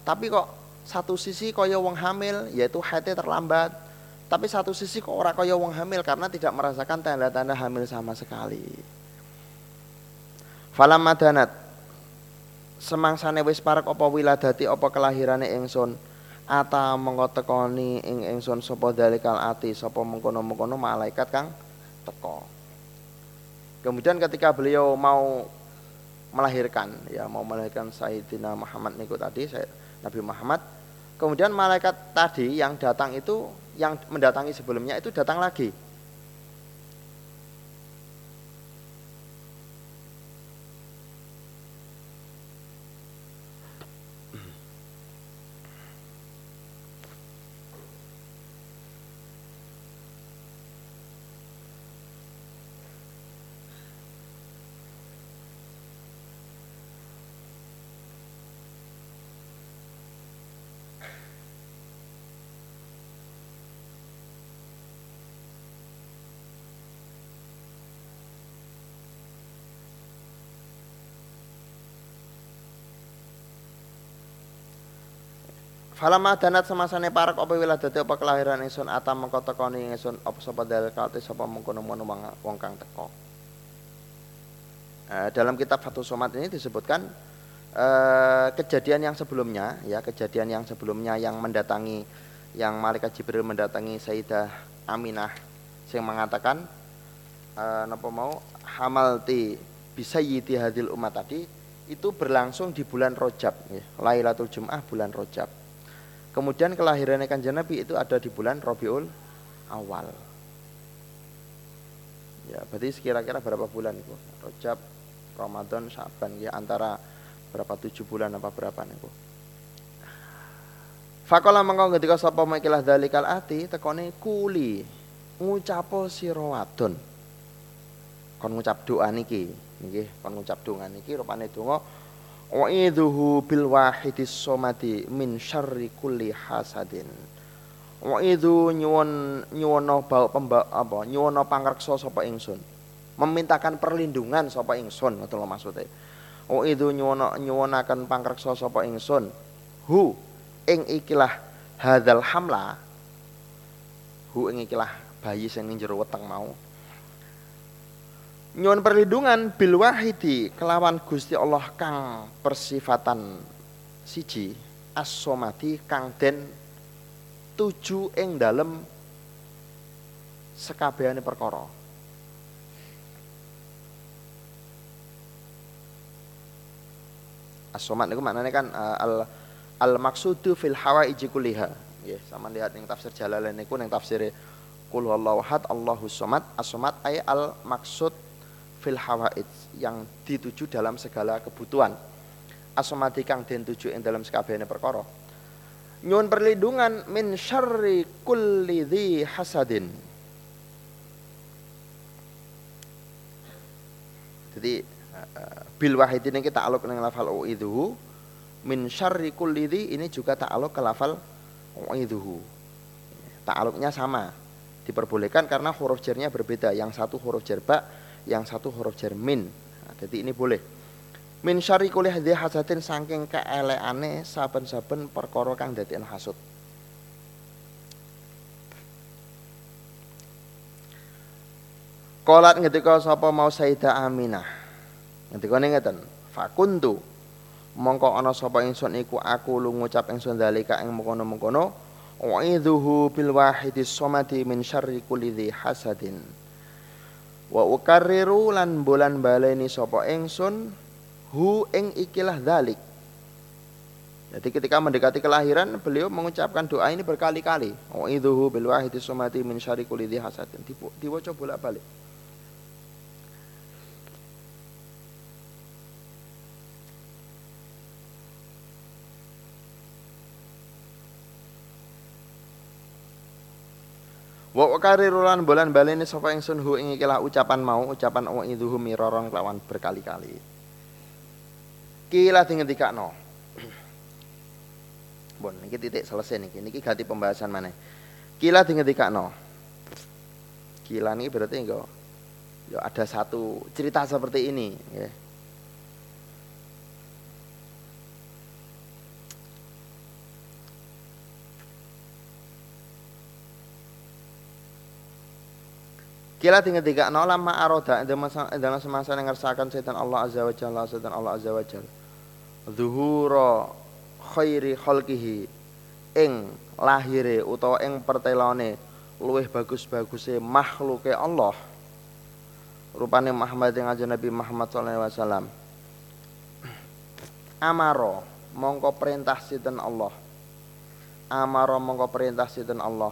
A: Tapi kok satu sisi kaya wong hamil yaitu haidnya terlambat. Tapi satu sisi kok ora kaya wong hamil karena tidak merasakan tanda-tanda hamil sama sekali. Falam madanat. Semangsane wis parek apa wiladati apa kelahirane ingsun? Ata mengko tekoni ing ingsun sapa dalikal ati sapa mengkono-mengkono malaikat kang teko kemudian ketika beliau mau melahirkan ya mau melahirkan Sayyidina Muhammad niku tadi Nabi Muhammad kemudian malaikat tadi yang datang itu yang mendatangi sebelumnya itu datang lagi Falama danat semasane parak apa wiladati apa kelahiran ingsun atam mengko tekoni ingsun apa sapa dalil kate sapa mengkono-mengkono wong kang teko. Eh, dalam kitab Fathus Somad ini disebutkan eh, kejadian yang sebelumnya ya kejadian yang sebelumnya yang mendatangi yang malaikat Jibril mendatangi Sayyidah Aminah yang mengatakan eh, napa mau hamalti bisa yiti hadil umat tadi itu berlangsung di bulan Rojab ya, Lailatul Jum'ah bulan Rojab Kemudian kelahiran kanjeng Nabi itu ada di bulan Robiul awal. Ya, berarti kira-kira berapa bulan itu? Rojab, Ramadan, Syaban ya antara berapa tujuh bulan apa berapa niku. Fakola mengkau ketika sapa makilah dalikal ati tekone kuli ngucapo sira wadon. Kon ngucap doa niki, nggih, kon ngucap doa niki rupane donga wa idhuhu bil wahidis somati min syarri kulli hasadin. Wa idhu nyuwun nyuwono bau pemba apa nyuwono pangreksa sapa ingsun. Memintakan perlindungan sapa ingsun ngoten lho maksude. Wa idhu nyuwono nyuwonaken pangreksa sapa ingsun. Hu ing ikilah hadzal hamla. Hu ing ikilah bayi sing ning jero weteng mau nyuwun perlindungan bil wahidi kelawan Gusti Allah kang persifatan siji as-somati kang den tuju ing dalem sekabehane perkara. As-somat niku maknane kan uh, al al maksudu fil hawaiji kulliha. Nggih sama lihat ning tafsir Jalalain niku ning tafsir Qul huwallahu ahad Allahus somad. As-somat ay al maksud fil hawaid yang dituju dalam segala kebutuhan. Asmati kang den tuju ing dalam sekabehane perkara. Nyuwun perlindungan min syarri kulli dhi hasadin. Jadi eh, bil wahid ini kita aluk dengan lafal uidhu min syarri kulli ini juga ta'aluk ke lafal uidhu ta'aluknya sama. Diperbolehkan karena huruf jernya berbeda. Yang satu huruf jerba yang satu huruf jermin. Nah, jadi ini boleh. Min syari kulih hadhi hasatin saking keeleane saben-saben perkara kang dadi hasud. Kolat ngetika sapa mau Sayyidah Aminah. Ngendikane ngeten, fakuntu mongko ana sapa ingsun iku aku lu ngucap ingsun dalika ing mengkono-mengkono wa'idhuhu bil wahidi somati min syarri kulli hasadin wa ukarriru lan bulan baleni sapa ingsun hu ing ikilah dalik jadi ketika mendekati kelahiran beliau mengucapkan doa ini berkali-kali. Wa'idhuhu bil wahidi somati min syarri kulli hasadin diwaca bolak-balik Wa karirulan bulan baleni sapa ingsun hu ing ikilah ucapan mau ucapan wa idhuhu miraron kelawan berkali-kali. Kila dingendikakno. Bon, niki titik selesai niki. Niki ganti pembahasan mana? Kila dingendikakno. Kila niki berarti enggak ya ada satu cerita seperti ini, ya. Kila tinggal tiga nol lama aroda dalam semasa yang ngersakan setan Allah azza wa jalla setan Allah azza wa jalla. Zuhuro khairi khalqihi ing lahire utawa ing pertelone luwih bagus-baguse makhluke Allah. Rupane Muhammad yang aja Nabi Muhammad sallallahu alaihi wasallam. Amaro mongko perintah sinten Allah. Amaro mongko perintah sinten Allah.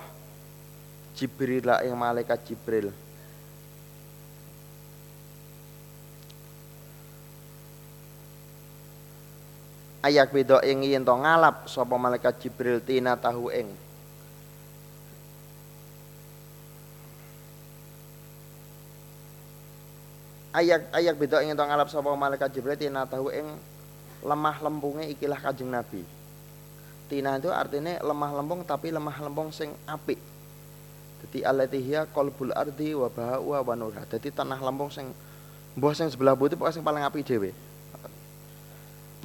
A: Jibril lah ing malaikat Jibril ayak beda ing yen to ngalap sapa malaikat Jibril tina tahu ing. Ayak ayak beda ing to ngalap sapa malaikat Jibril tina tahu ing lemah lembunge ikilah Kanjeng Nabi. Tina itu artinya lemah lembung tapi lemah lembung sing apik. Jadi alatihya kolbul ardi wa bahawa wa jadi tanah lembung sing mbah sing sebelah putih pokoknya sing paling apik dhewe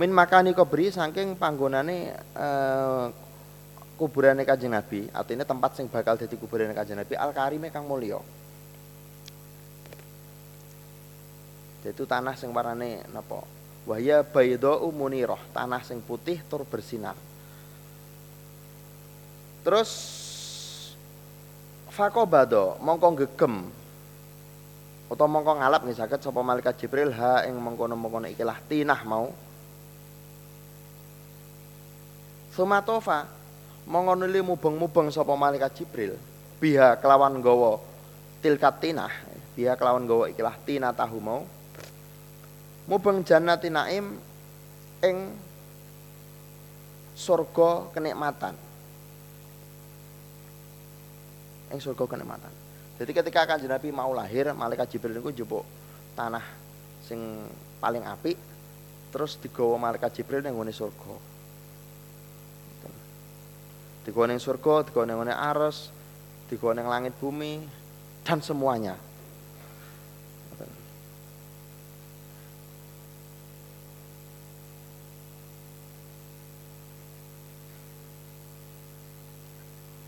A: min makani kubri saking panggonane eh, kuburane Kanjeng Nabi, artinya tempat sing bakal dadi kuburane Kanjeng Nabi Al Karime kang mulya. Itu tanah sing warnane napa? Wahya baydau munirah, tanah sing putih tur bersinar. Terus fakobado mongko gegem utawa mongko ngalap nggih saged sapa malaikat Jibril ha ing mengkono-mengkono ikilah tinah mau Sumatofa mongko nuli mubeng-mubeng sapa malaikat Jibril. Biha kelawan gawa tilkat tinah biha kelawan gawa ikilah tina tahu mau. Mubeng jannati naim ing surga kenikmatan. Ing surga kenikmatan. Jadi ketika kanjeng Nabi mau lahir malaikat Jibril niku njupuk tanah sing paling apik terus digawa malaikat Jibril ning surga Digawa ning surga, digawa ning ares, digawa ning langit bumi dan semuanya.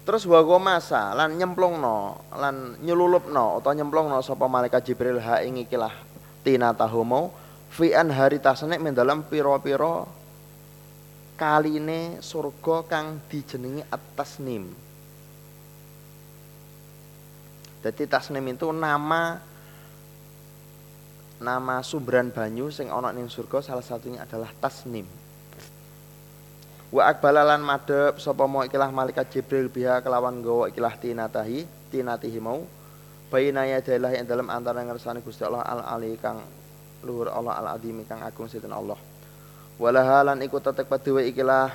A: Terus wa masa lan nyemplungno lan nyelulupno utawa nyemplungno sapa malaikat Jibril ha ing ikilah tina tahumu fi an hari tasnek mendalam piro-piro kaline surga kang dijenengi at-tasnim. Jadi tasnim itu nama nama sumberan banyu sing ana ning surga salah satunya adalah tasnim. Wa akbalalan madhep sapa mau ikilah malaikat Jibril biha kelawan gawa ikilah tinatahi tinatihi mau bayina yadailah yang dalam antara ngersani Gusti Allah al ali kang luhur Allah al azim kang agung sinten Allah walahalan iku tetek padewe ikilah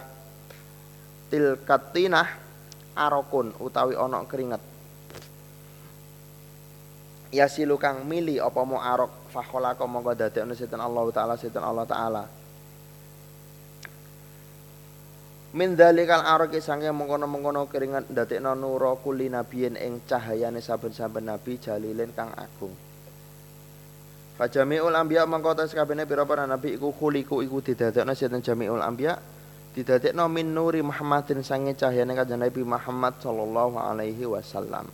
A: tilkatinah arokun utawi onok keringet. Yasilu kang mili apa mau arok fakholaka mongko dadekno setan Allah taala setan Allah taala. Min dalikal arok sangke mengkono-mengkono keringat dadekno nura kuli nabiyin ing cahayane saben-saben nabi jalilin kang agung Fajamiul anbiya mangko tes kabehane pira-pira nabi iku khuliku iku didadekno sinten jamiul anbiya didadekno min nuri Muhammadin sange cahyane kanjeng Nabi Muhammad sallallahu alaihi wasallam.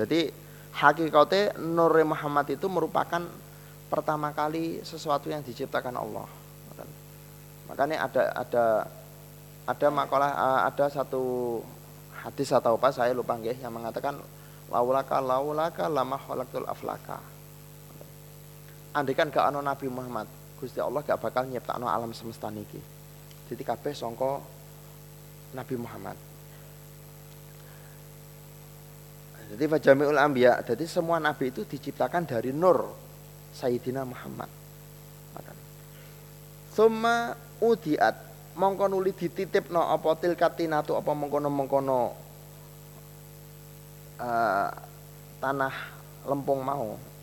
A: Jadi hakikate nuri Muhammad itu merupakan pertama kali sesuatu yang diciptakan Allah. Makanya ada ada ada makalah ada satu hadis atau apa saya lupa nggih yang mengatakan laulaka laulaka lama khalaqtul aflaka. Andaikan gak ana Nabi Muhammad, Gusti Allah gak bakal nyiptakno alam semesta niki. Jadi kabeh sangka Nabi Muhammad. Jadi fajamiul anbiya, jadi semua nabi itu diciptakan dari nur Sayyidina Muhammad. Summa udiat mongko nuli dititipno apa tilkatinatu apa mengkono-mengkono uh, tanah lempung mau.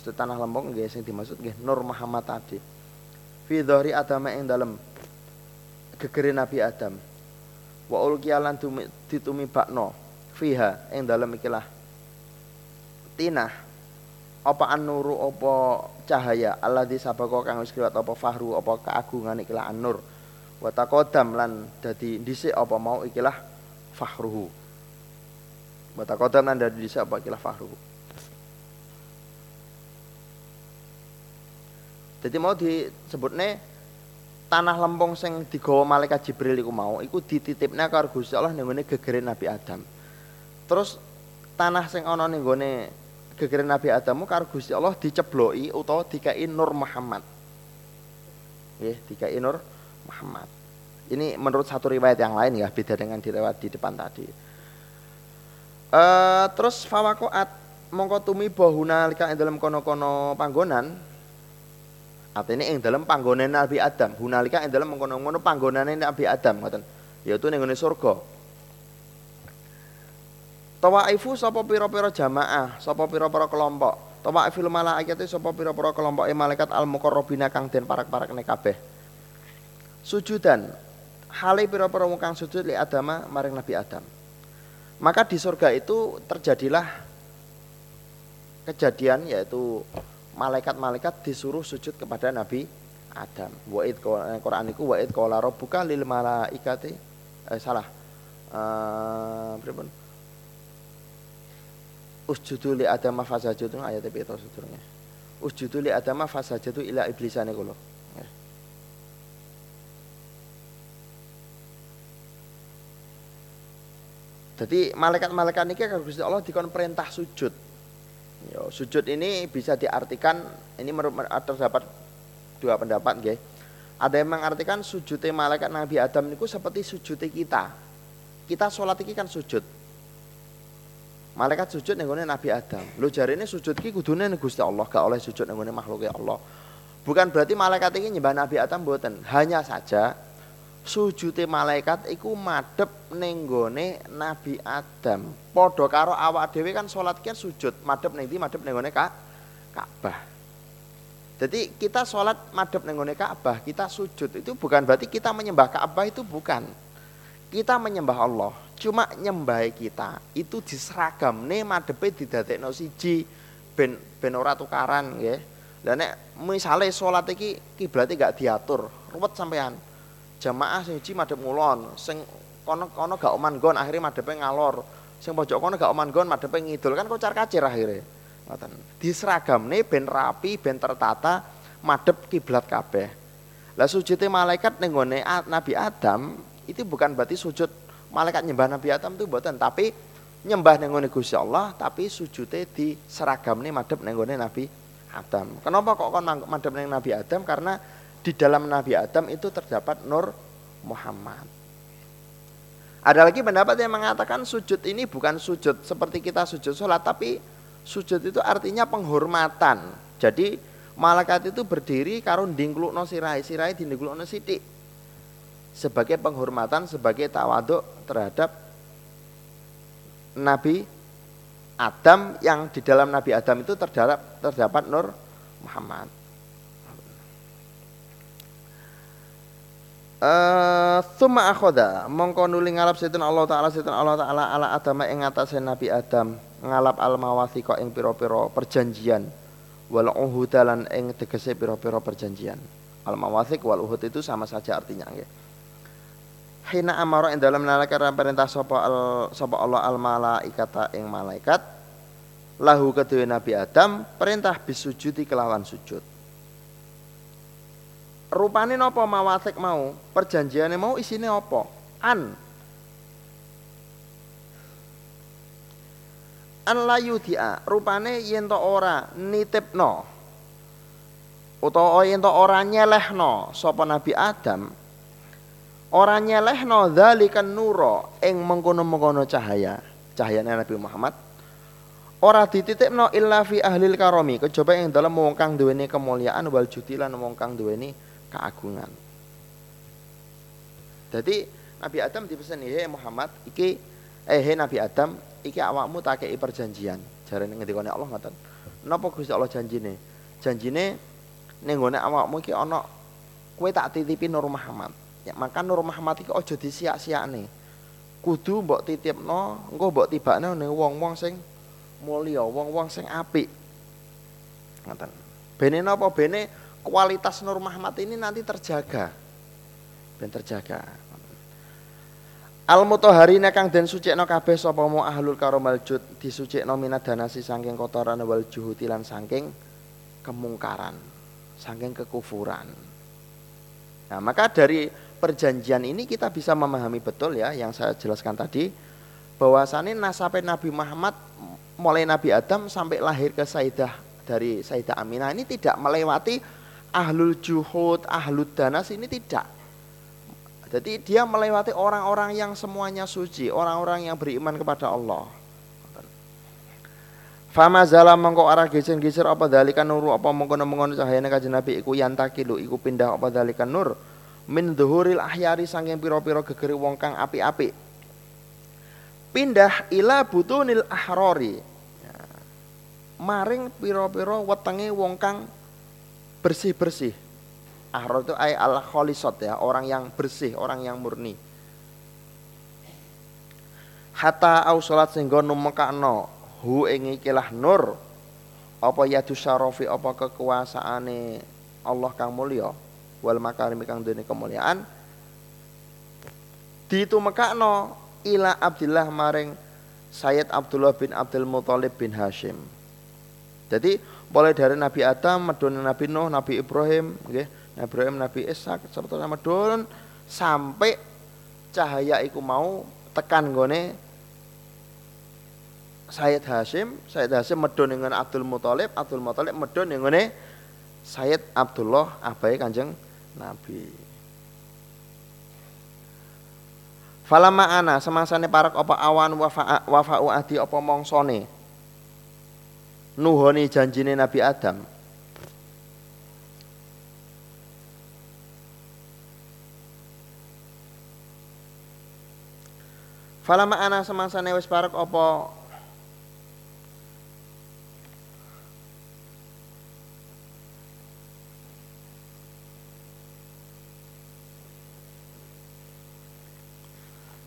A: Maksud tanah lempung nggih sing dimaksud nggih Nur Muhammad tadi. Fi dhahri Adam ing dalem gegere Nabi Adam. Wa ulqiyalan ditumi bakno fiha ing dalem ikilah tinah. Apa an-nuru apa cahaya? Alladzi sabaqo kang wis kliwat apa fahru apa keagungan ikilah an-nur wa taqaddam lan dadi dhisik apa mau ikilah fahruhu. Wa taqaddam lan dadi dhisik apa ikilah fahruhu Jadi mau disebutnya tanah lempung sing digawa malaikat Jibril iku mau iku dititipnya karo Gusti Allah ning gegere Nabi Adam. Terus tanah sing ana ning gone gegere Nabi Adamu karo Gusti Allah dicebloki utawa dikai Nur Muhammad. Nggih, dikai Nur Muhammad. Ini menurut satu riwayat yang lain ya, beda dengan riwayat di depan tadi. Uh, terus fawakoat mongko tumi bahuna lika dalam kono-kono panggonan artinya ing dalam panggonan Nabi Adam hunalika ing dalam mengkono-kono panggonane Nabi Adam ngoten yaitu ning surga Tawaifu sapa pira-pira jamaah, sapa pira-pira kelompok. Tawaifil malaikati sapa pira-pira kelompok e malaikat al muqarrabina kang den parak-parakne kabeh. Sujudan hale pira-pira wong kang sujud li Adama maring Nabi Adam. Maka di surga itu terjadilah kejadian yaitu malaikat-malaikat disuruh sujud kepada Nabi Adam. Wa'id Quran iku wa'id qala rabbuka lil malaikati eh, salah. Uh, usjudu li adama fasajadu ayat itu sedurunge usjudu li adama fasajadu ila iblisane kula ya. Jadi malaikat-malaikat ini kan Gusti Allah dikon perintah sujud. Yo, sujud ini bisa diartikan ini terdapat dua pendapat nggih. Ada yang mengartikan sujudnya malaikat Nabi Adam niku seperti sujudnya kita. Kita sholat ini kan sujud. Malaikat sujud ning Nabi Adam. Lho jarine sujud ki kudune Gusti Allah, gak oleh sujud ning makhluk Allah. Bukan berarti malaikat ini nyembah Nabi Adam mboten. Hanya saja sujute malaikat iku madhep ning Nabi Adam. Padha karo awak dhewe kan salat kan sujud, madhep ning ndi madhep ning gone Ka'bah. Jadi kita sholat madhep ning Ka'bah, kita sujud itu bukan berarti kita menyembah Ka'bah itu bukan. Kita menyembah Allah. Cuma nyembah kita itu diseragam nih madepe didadekno siji ben ben ora tukaran nggih. Lah nek misale salat iki kiblate gak diatur, ruwet sampean. Jamaah sing siji madhep ngulon, sing kono-kono gak oman gon akhirnya madepe ngalor. Sing pojok kono gak oman gon madepe ngidul kan kocar kacir akhirnya. Ngoten. nih ben rapi, ben tertata madhep kiblat kabeh. Lah sujute malaikat ning Nabi Adam itu bukan berarti sujud malaikat nyembah Nabi Adam itu buatan tapi nyembah nenggone Gusti Allah tapi sujudnya di seragam nih madep nenggone Nabi Adam. Kenapa kok kon madep neng Nabi Adam? Karena di dalam Nabi Adam itu terdapat Nur Muhammad. Ada lagi pendapat yang mengatakan sujud ini bukan sujud seperti kita sujud sholat, tapi sujud itu artinya penghormatan. Jadi malaikat itu berdiri karun dingklukno sirai, sirai dingklukno sidik sebagai penghormatan, sebagai tawaduk terhadap Nabi Adam yang di dalam Nabi Adam itu terdapat terdapat Nur Muhammad. Uh, Thumma akhoda. Mongko nuli ngalap setan Allah taala setan Allah taala ala Adam ing atase Nabi Adam. Ngalap al mawathiqa ing pira-pira perjanjian. Wal uhudalan ing tegese pira-pira perjanjian. Al mawathiq wal uhud itu sama saja artinya nggih. Hina amara ing dalam nalika perintah sapa al sapa Allah al malaikata ing malaikat lahu kedua Nabi Adam perintah bisujudi kelawan sujud rupane napa mawatik mau? Perjanjiane mau isine apa? An. An layu dia rupane yen to ora nitipno. Utawa yen to ora nyelehno sapa Nabi Adam ora nyelehno dzalikan nuro ing mengkono-mengkono cahaya cahayane Nabi Muhammad ora dititipno illa fi ahlil karomi kejaba ing dalam wong kang duweni kemuliaan wal judi lan wong kang duweni keagungan. Jadi Nabi Adam dipesan hei Muhammad iki eh Nabi Adam iki awakmu tak kei perjanjian. Jarene ngendikane Allah ngoten. Napa Gusti Allah janjine? Janjine ning awakmu iki ana kowe tak titipi Nur Muhammad. Ya maka Nur Muhammad iki aja disiak-siakne. Kudu mbok titipno, engko mbok tibakno ning wong-wong sing mulya, wong-wong sing apik. Ngoten. Bene napa bene kualitas Nur Muhammad ini nanti terjaga. Ben terjaga. Al mutahharina kang den sucikno kabeh sapa mu ahlul karomal jud disucikno minat danasi saking kotoran wal juhuti lan saking kemungkaran, saking kekufuran. Nah, maka dari perjanjian ini kita bisa memahami betul ya yang saya jelaskan tadi bahwasannya nasabah Nabi Muhammad mulai Nabi Adam sampai lahir ke Sayyidah dari Sayyidah Aminah ini tidak melewati ahlul juhud, ahlul danas ini tidak. Jadi dia melewati orang-orang yang semuanya suci, orang-orang yang beriman kepada Allah. Fama zala mengko arah geser-geser apa dalikan nur apa mengkono-mengkono cahayane kanjeng Nabi iku yantakilu iku pindah apa dalikan nur min dhuhuril ahyari saking pira-pira gegere wong kang api-api. Pindah ila butunil ahrori. Ya. Maring pira-pira wetenge wong kang bersih-bersih. Ahrar itu ay al kholisot ya, orang yang bersih, orang yang murni. Hatta au salat sehingga numekakno hu ing ikilah nur apa yadu syarafi apa kekuasaane Allah kang mulya wal makarim kang duwe kemuliaan ditumekakno ila Abdullah maring Sayyid Abdullah bin Abdul Muthalib bin Hashim. Jadi mulai dari Nabi Adam, medun Nabi Nuh, Nabi Ibrahim, okay? Nabi Ibrahim, Nabi Ishak, serta medun sampai cahaya iku mau tekan gone Sayyid Hashim, Sayyid Hashim medun dengan Abdul Muthalib, Abdul Muthalib medun dengan Sayyid Abdullah abai Kanjeng Nabi. Falama ana semangsane parak apa awan wafa wafa'u adi apa mongsone nuhoni janjine Nabi Adam. Falama ana semangsane wis parek apa?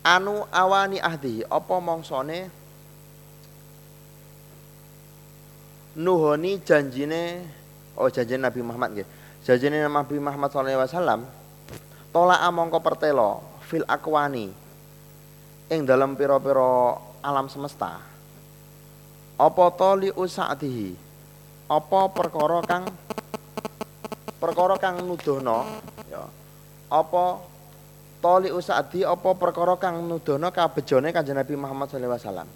A: Anu awani ahdi apa mongsone nuhoni janjine oh janjine Nabi Muhammad nggih. Janjine Nabi Muhammad sallallahu alaihi wasallam tolak amongko pertelo fil akwani ing dalam pira-pira alam semesta. Apa toli usadihi? Apa perkara kang perkara kang nudono ya. Apa toli usadi apa perkara kang nudono kabejone Kanjeng Nabi Muhammad sallallahu alaihi wasallam.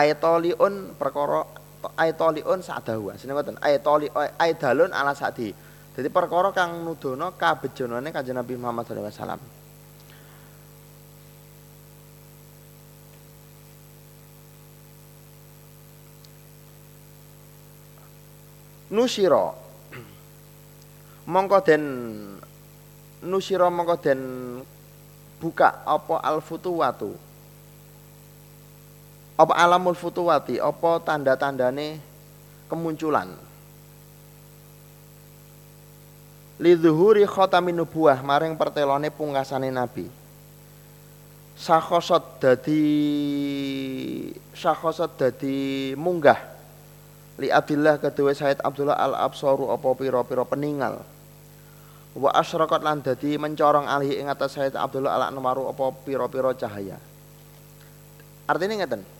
A: Aitoliun perkara aitoliun sadahu asline ngoten aitoli aidalun ala sadi. Jadi perkara kang nudono kabejonane kanjeng Nabi Muhammad sallallahu alaihi wasallam. Nusira mongko den nusira mongko den buka apa alfutuwatu apa alamul futuwati? Apa tanda-tandane kemunculan? Lidzuhuri khatamin nubuah maring pertelone pungkasane nabi. Sakhosot dadi sakhosot dadi munggah. Li Abdillah kedua Said Abdullah al Absaru apa pira-pira peninggal wa asyraqat lan dadi mencorong alih ing atas Said Abdullah al Anwaru apa pira-pira cahaya. Artinya ngeten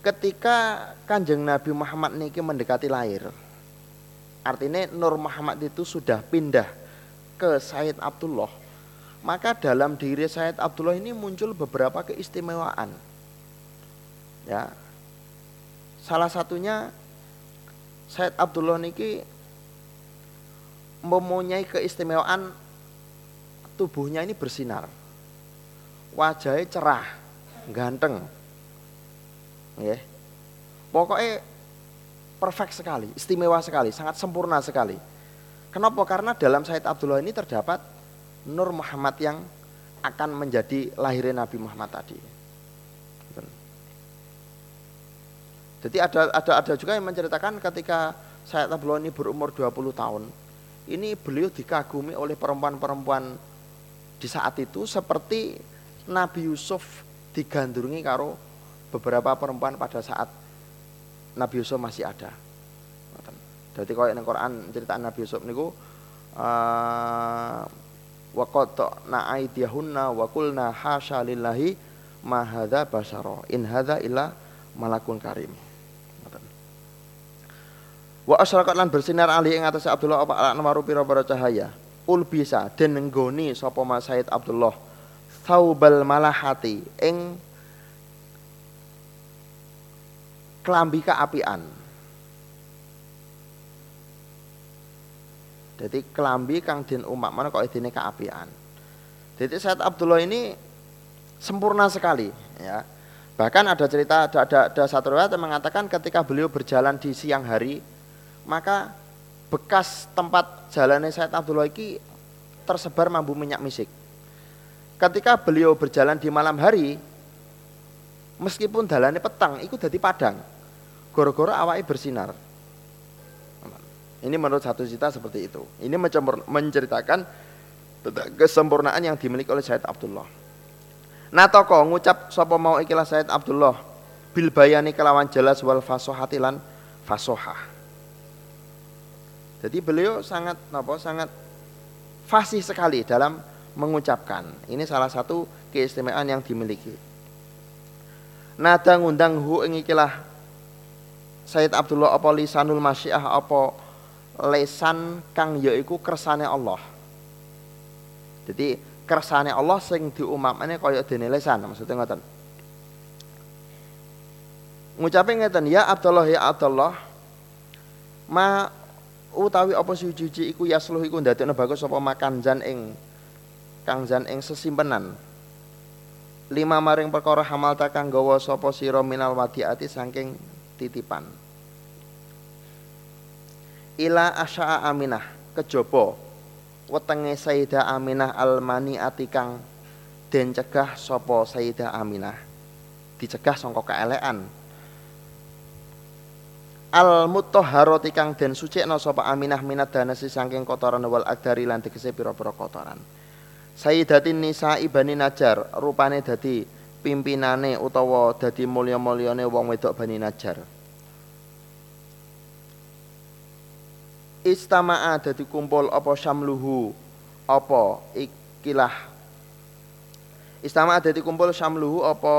A: ketika Kanjeng Nabi Muhammad niki mendekati lahir artinya Nur Muhammad itu sudah pindah ke Said Abdullah maka dalam diri Said Abdullah ini muncul beberapa keistimewaan. Ya. Salah satunya Said Abdullah niki mempunyai keistimewaan tubuhnya ini bersinar wajahnya cerah ganteng ya pokoknya perfect sekali istimewa sekali sangat sempurna sekali. Kenapa? Karena dalam Said Abdullah ini terdapat Nur Muhammad yang akan menjadi lahirnya Nabi Muhammad tadi. Jadi ada ada ada juga yang menceritakan ketika Said Abdullah ini berumur 20 tahun ini beliau dikagumi oleh perempuan-perempuan di saat itu seperti Nabi Yusuf digandrungi karo beberapa perempuan pada saat Nabi Yusuf masih ada. Jadi kalau yang Quran cerita Nabi Yusuf niku uh, wa qatna aydiyahunna wa qulna hasya lillahi ma hadza basyara in hadza illa malakun karim. Wa asyraqat lan bersinar ali ing atase Abdullah apa anwaru pira-pira cahaya. Ul bisa den nenggoni sapa Mas Said Abdullah Thaubal malahati ing kelambi keapian. Jadi kelambi kang din umat mana kok idine keapian. Jadi Said Abdullah ini sempurna sekali ya. Bahkan ada cerita ada, ada, ada satu riwayat yang mengatakan ketika beliau berjalan di siang hari maka bekas tempat jalannya Said Abdullah ini tersebar mambu minyak misik. Ketika beliau berjalan di malam hari, meskipun dalannya petang itu jadi padang. Goro-goro awai bersinar. Ini menurut satu cerita seperti itu. Ini menceritakan kesempurnaan yang dimiliki oleh Said Abdullah. Nah toko ngucap sapa mau ikilah Said Abdullah? Bil bayani kelawan jelas wal fasohatilan fasohah. Jadi beliau sangat apa sangat fasih sekali dalam mengucapkan. Ini salah satu keistimewaan yang dimiliki nada ngundang hu ing ikilah Sayyid Abdullah apa lisanul masyiah apa lesan kang yaiku kersane Allah. Jadi kersane Allah sing diumamane kaya dene lesan maksudnya ngoten. Ngucape ngeten ya Abdullah ya Abdullah ma utawi apa suci iku yasluh iku ndadekno bagus apa makan jan ing kang jan ing sesimpenan lima maring perkara hamal takang gawa sapa sira minal wadiati saking titipan. Ila asya'a aminah kejaba. Wetenge Sayyidah Aminah almani atikang den cegah sapa Sayyidah Aminah. Dicegah sangka keelekan. Al mutahharati kang den sucikna sapa Aminah minat danasi saking kotoran wal adari lan tegese pira-pira kotoran Sayyidatin Nisa Ibani Najar rupane dadi pimpinane utawa dadi mulya-mulyane wong wedok Bani Najar. Istama'a dadi kumpul apa syamluhu apa ikilah Istama'a dadi kumpul syamluhu apa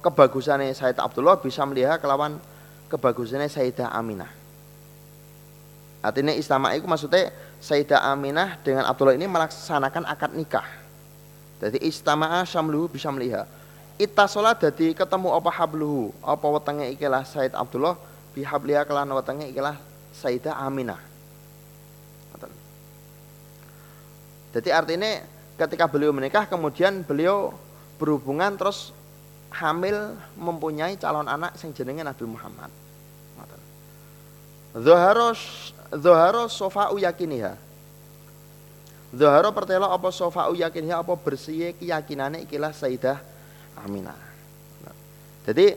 A: kebagusane Said Abdullah bisa melihat kelawan kebagusane Sayyidah Aminah. Artinya istama itu maksudnya Sayyidah Aminah dengan Abdullah ini melaksanakan akad nikah. Jadi istama'a syamluhu bisa melihat. Ita sholat jadi ketemu apa habluhu, apa wetenge ikilah Sayyid Abdullah bihabliha kelan wetenge ikilah Sayyidah Aminah. Jadi artinya ketika beliau menikah kemudian beliau berhubungan terus hamil mempunyai calon anak yang jenenge Nabi Muhammad. Zoharos Zoharo sofa'u yakiniha. Zoharo pertelo apa sofa'u yakiniha apa bersih keyakinannya ikilah Sayyidah Aminah. Jadi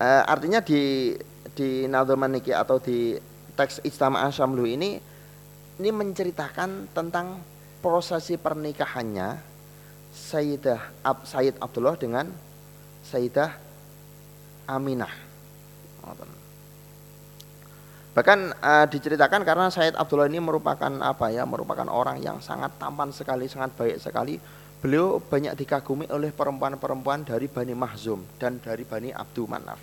A: eh, artinya di di Nadhaman niki atau di teks Ijtama'ah Syamlu ini ini menceritakan tentang prosesi pernikahannya Sayyidah Ab, Sayyid Abdullah dengan Sayyidah Aminah. Bahkan uh, diceritakan karena Said Abdullah ini merupakan apa ya, merupakan orang yang sangat tampan sekali, sangat baik sekali. Beliau banyak dikagumi oleh perempuan-perempuan dari Bani Mahzum dan dari Bani Abdul Manaf.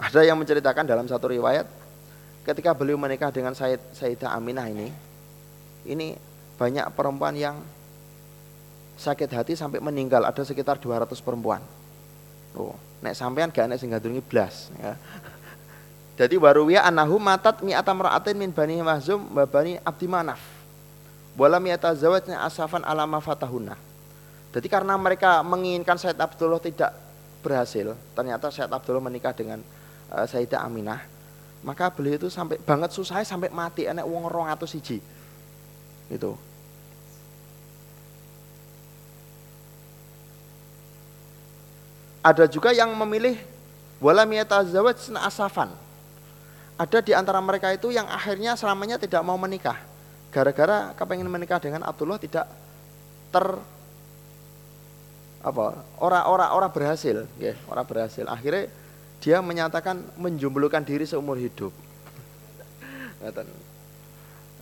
A: Ada yang menceritakan dalam satu riwayat ketika beliau menikah dengan Said Sayyidah Aminah ini, ini banyak perempuan yang sakit hati sampai meninggal, ada sekitar 200 perempuan. Oh, nek sampean gak nek sing blas ya. Jadi waruwiya anahu matat mi'ata mar'atin min bani Mahzum wa bani Abdi Manaf. Wala mi'ata zawajnya asafan alama fatahuna. Jadi karena mereka menginginkan Said Abdullah tidak berhasil, ternyata Said Abdullah menikah dengan uh, Sayyidah Aminah, maka beliau itu sampai banget susah sampai mati enek wong rong atau siji. Itu. Ada juga yang memilih wala miyatazawaj asafan ada di antara mereka itu yang akhirnya selamanya tidak mau menikah. Gara-gara kepengen menikah dengan Abdullah tidak ter apa orang-orang orang berhasil, ya, orang berhasil. Akhirnya dia menyatakan menjumblukan diri seumur hidup.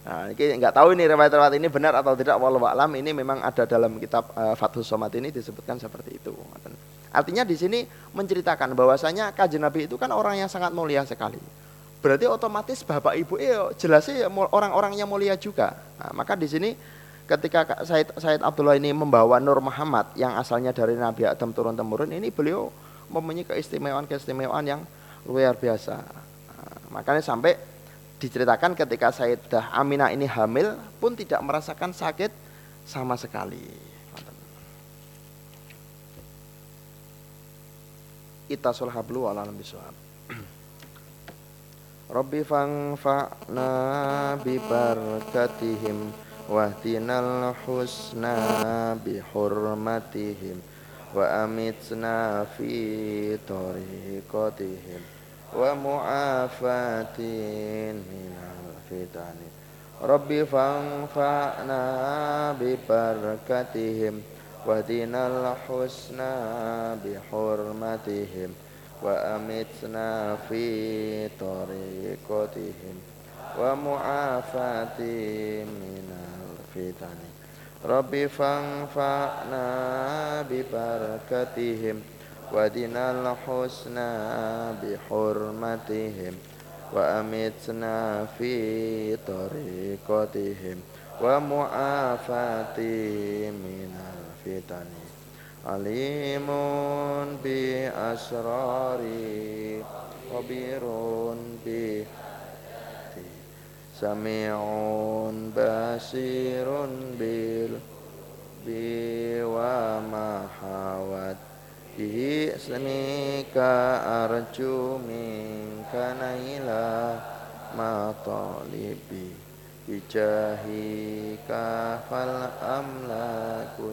A: Nah, ini nggak tahu ini riwayat-riwayat ini benar atau tidak walau alam ini memang ada dalam kitab uh, Fathus Somad ini disebutkan seperti itu. Artinya di sini menceritakan bahwasanya kajian Nabi itu kan orang yang sangat mulia sekali berarti otomatis bapak ibu eh jelasnya orang-orang yang mulia juga. Nah, maka di sini ketika Said, Said Abdullah ini membawa Nur Muhammad yang asalnya dari Nabi Adam turun temurun ini beliau mempunyai keistimewaan-keistimewaan yang luar biasa. Nah, makanya sampai diceritakan ketika Sayyidah Aminah ini hamil pun tidak merasakan sakit sama sekali. Itasul hablu ala nabi Rabbi fangfa'na bi barakatihim wahdinal husna bi hurmatihim wa amitna fi tariqatihim wa mu'afatin minal fitani. Rabbi fangfa'na bi barakatihim wahdinal husna bi hurmatihim وأمتنا في طريقتهم ومعافاتهم من الفتن رب فانفعنا ببركتهم ودنا الحسنى بحرمتهم وأمتنا في طريقتهم ومعافاتهم من الفتن alimun bi asrari khabirun bi sami'un basirun bil bi wa mahawat bihi smika arju minka naila ma talibi. Bijahika fal amlaku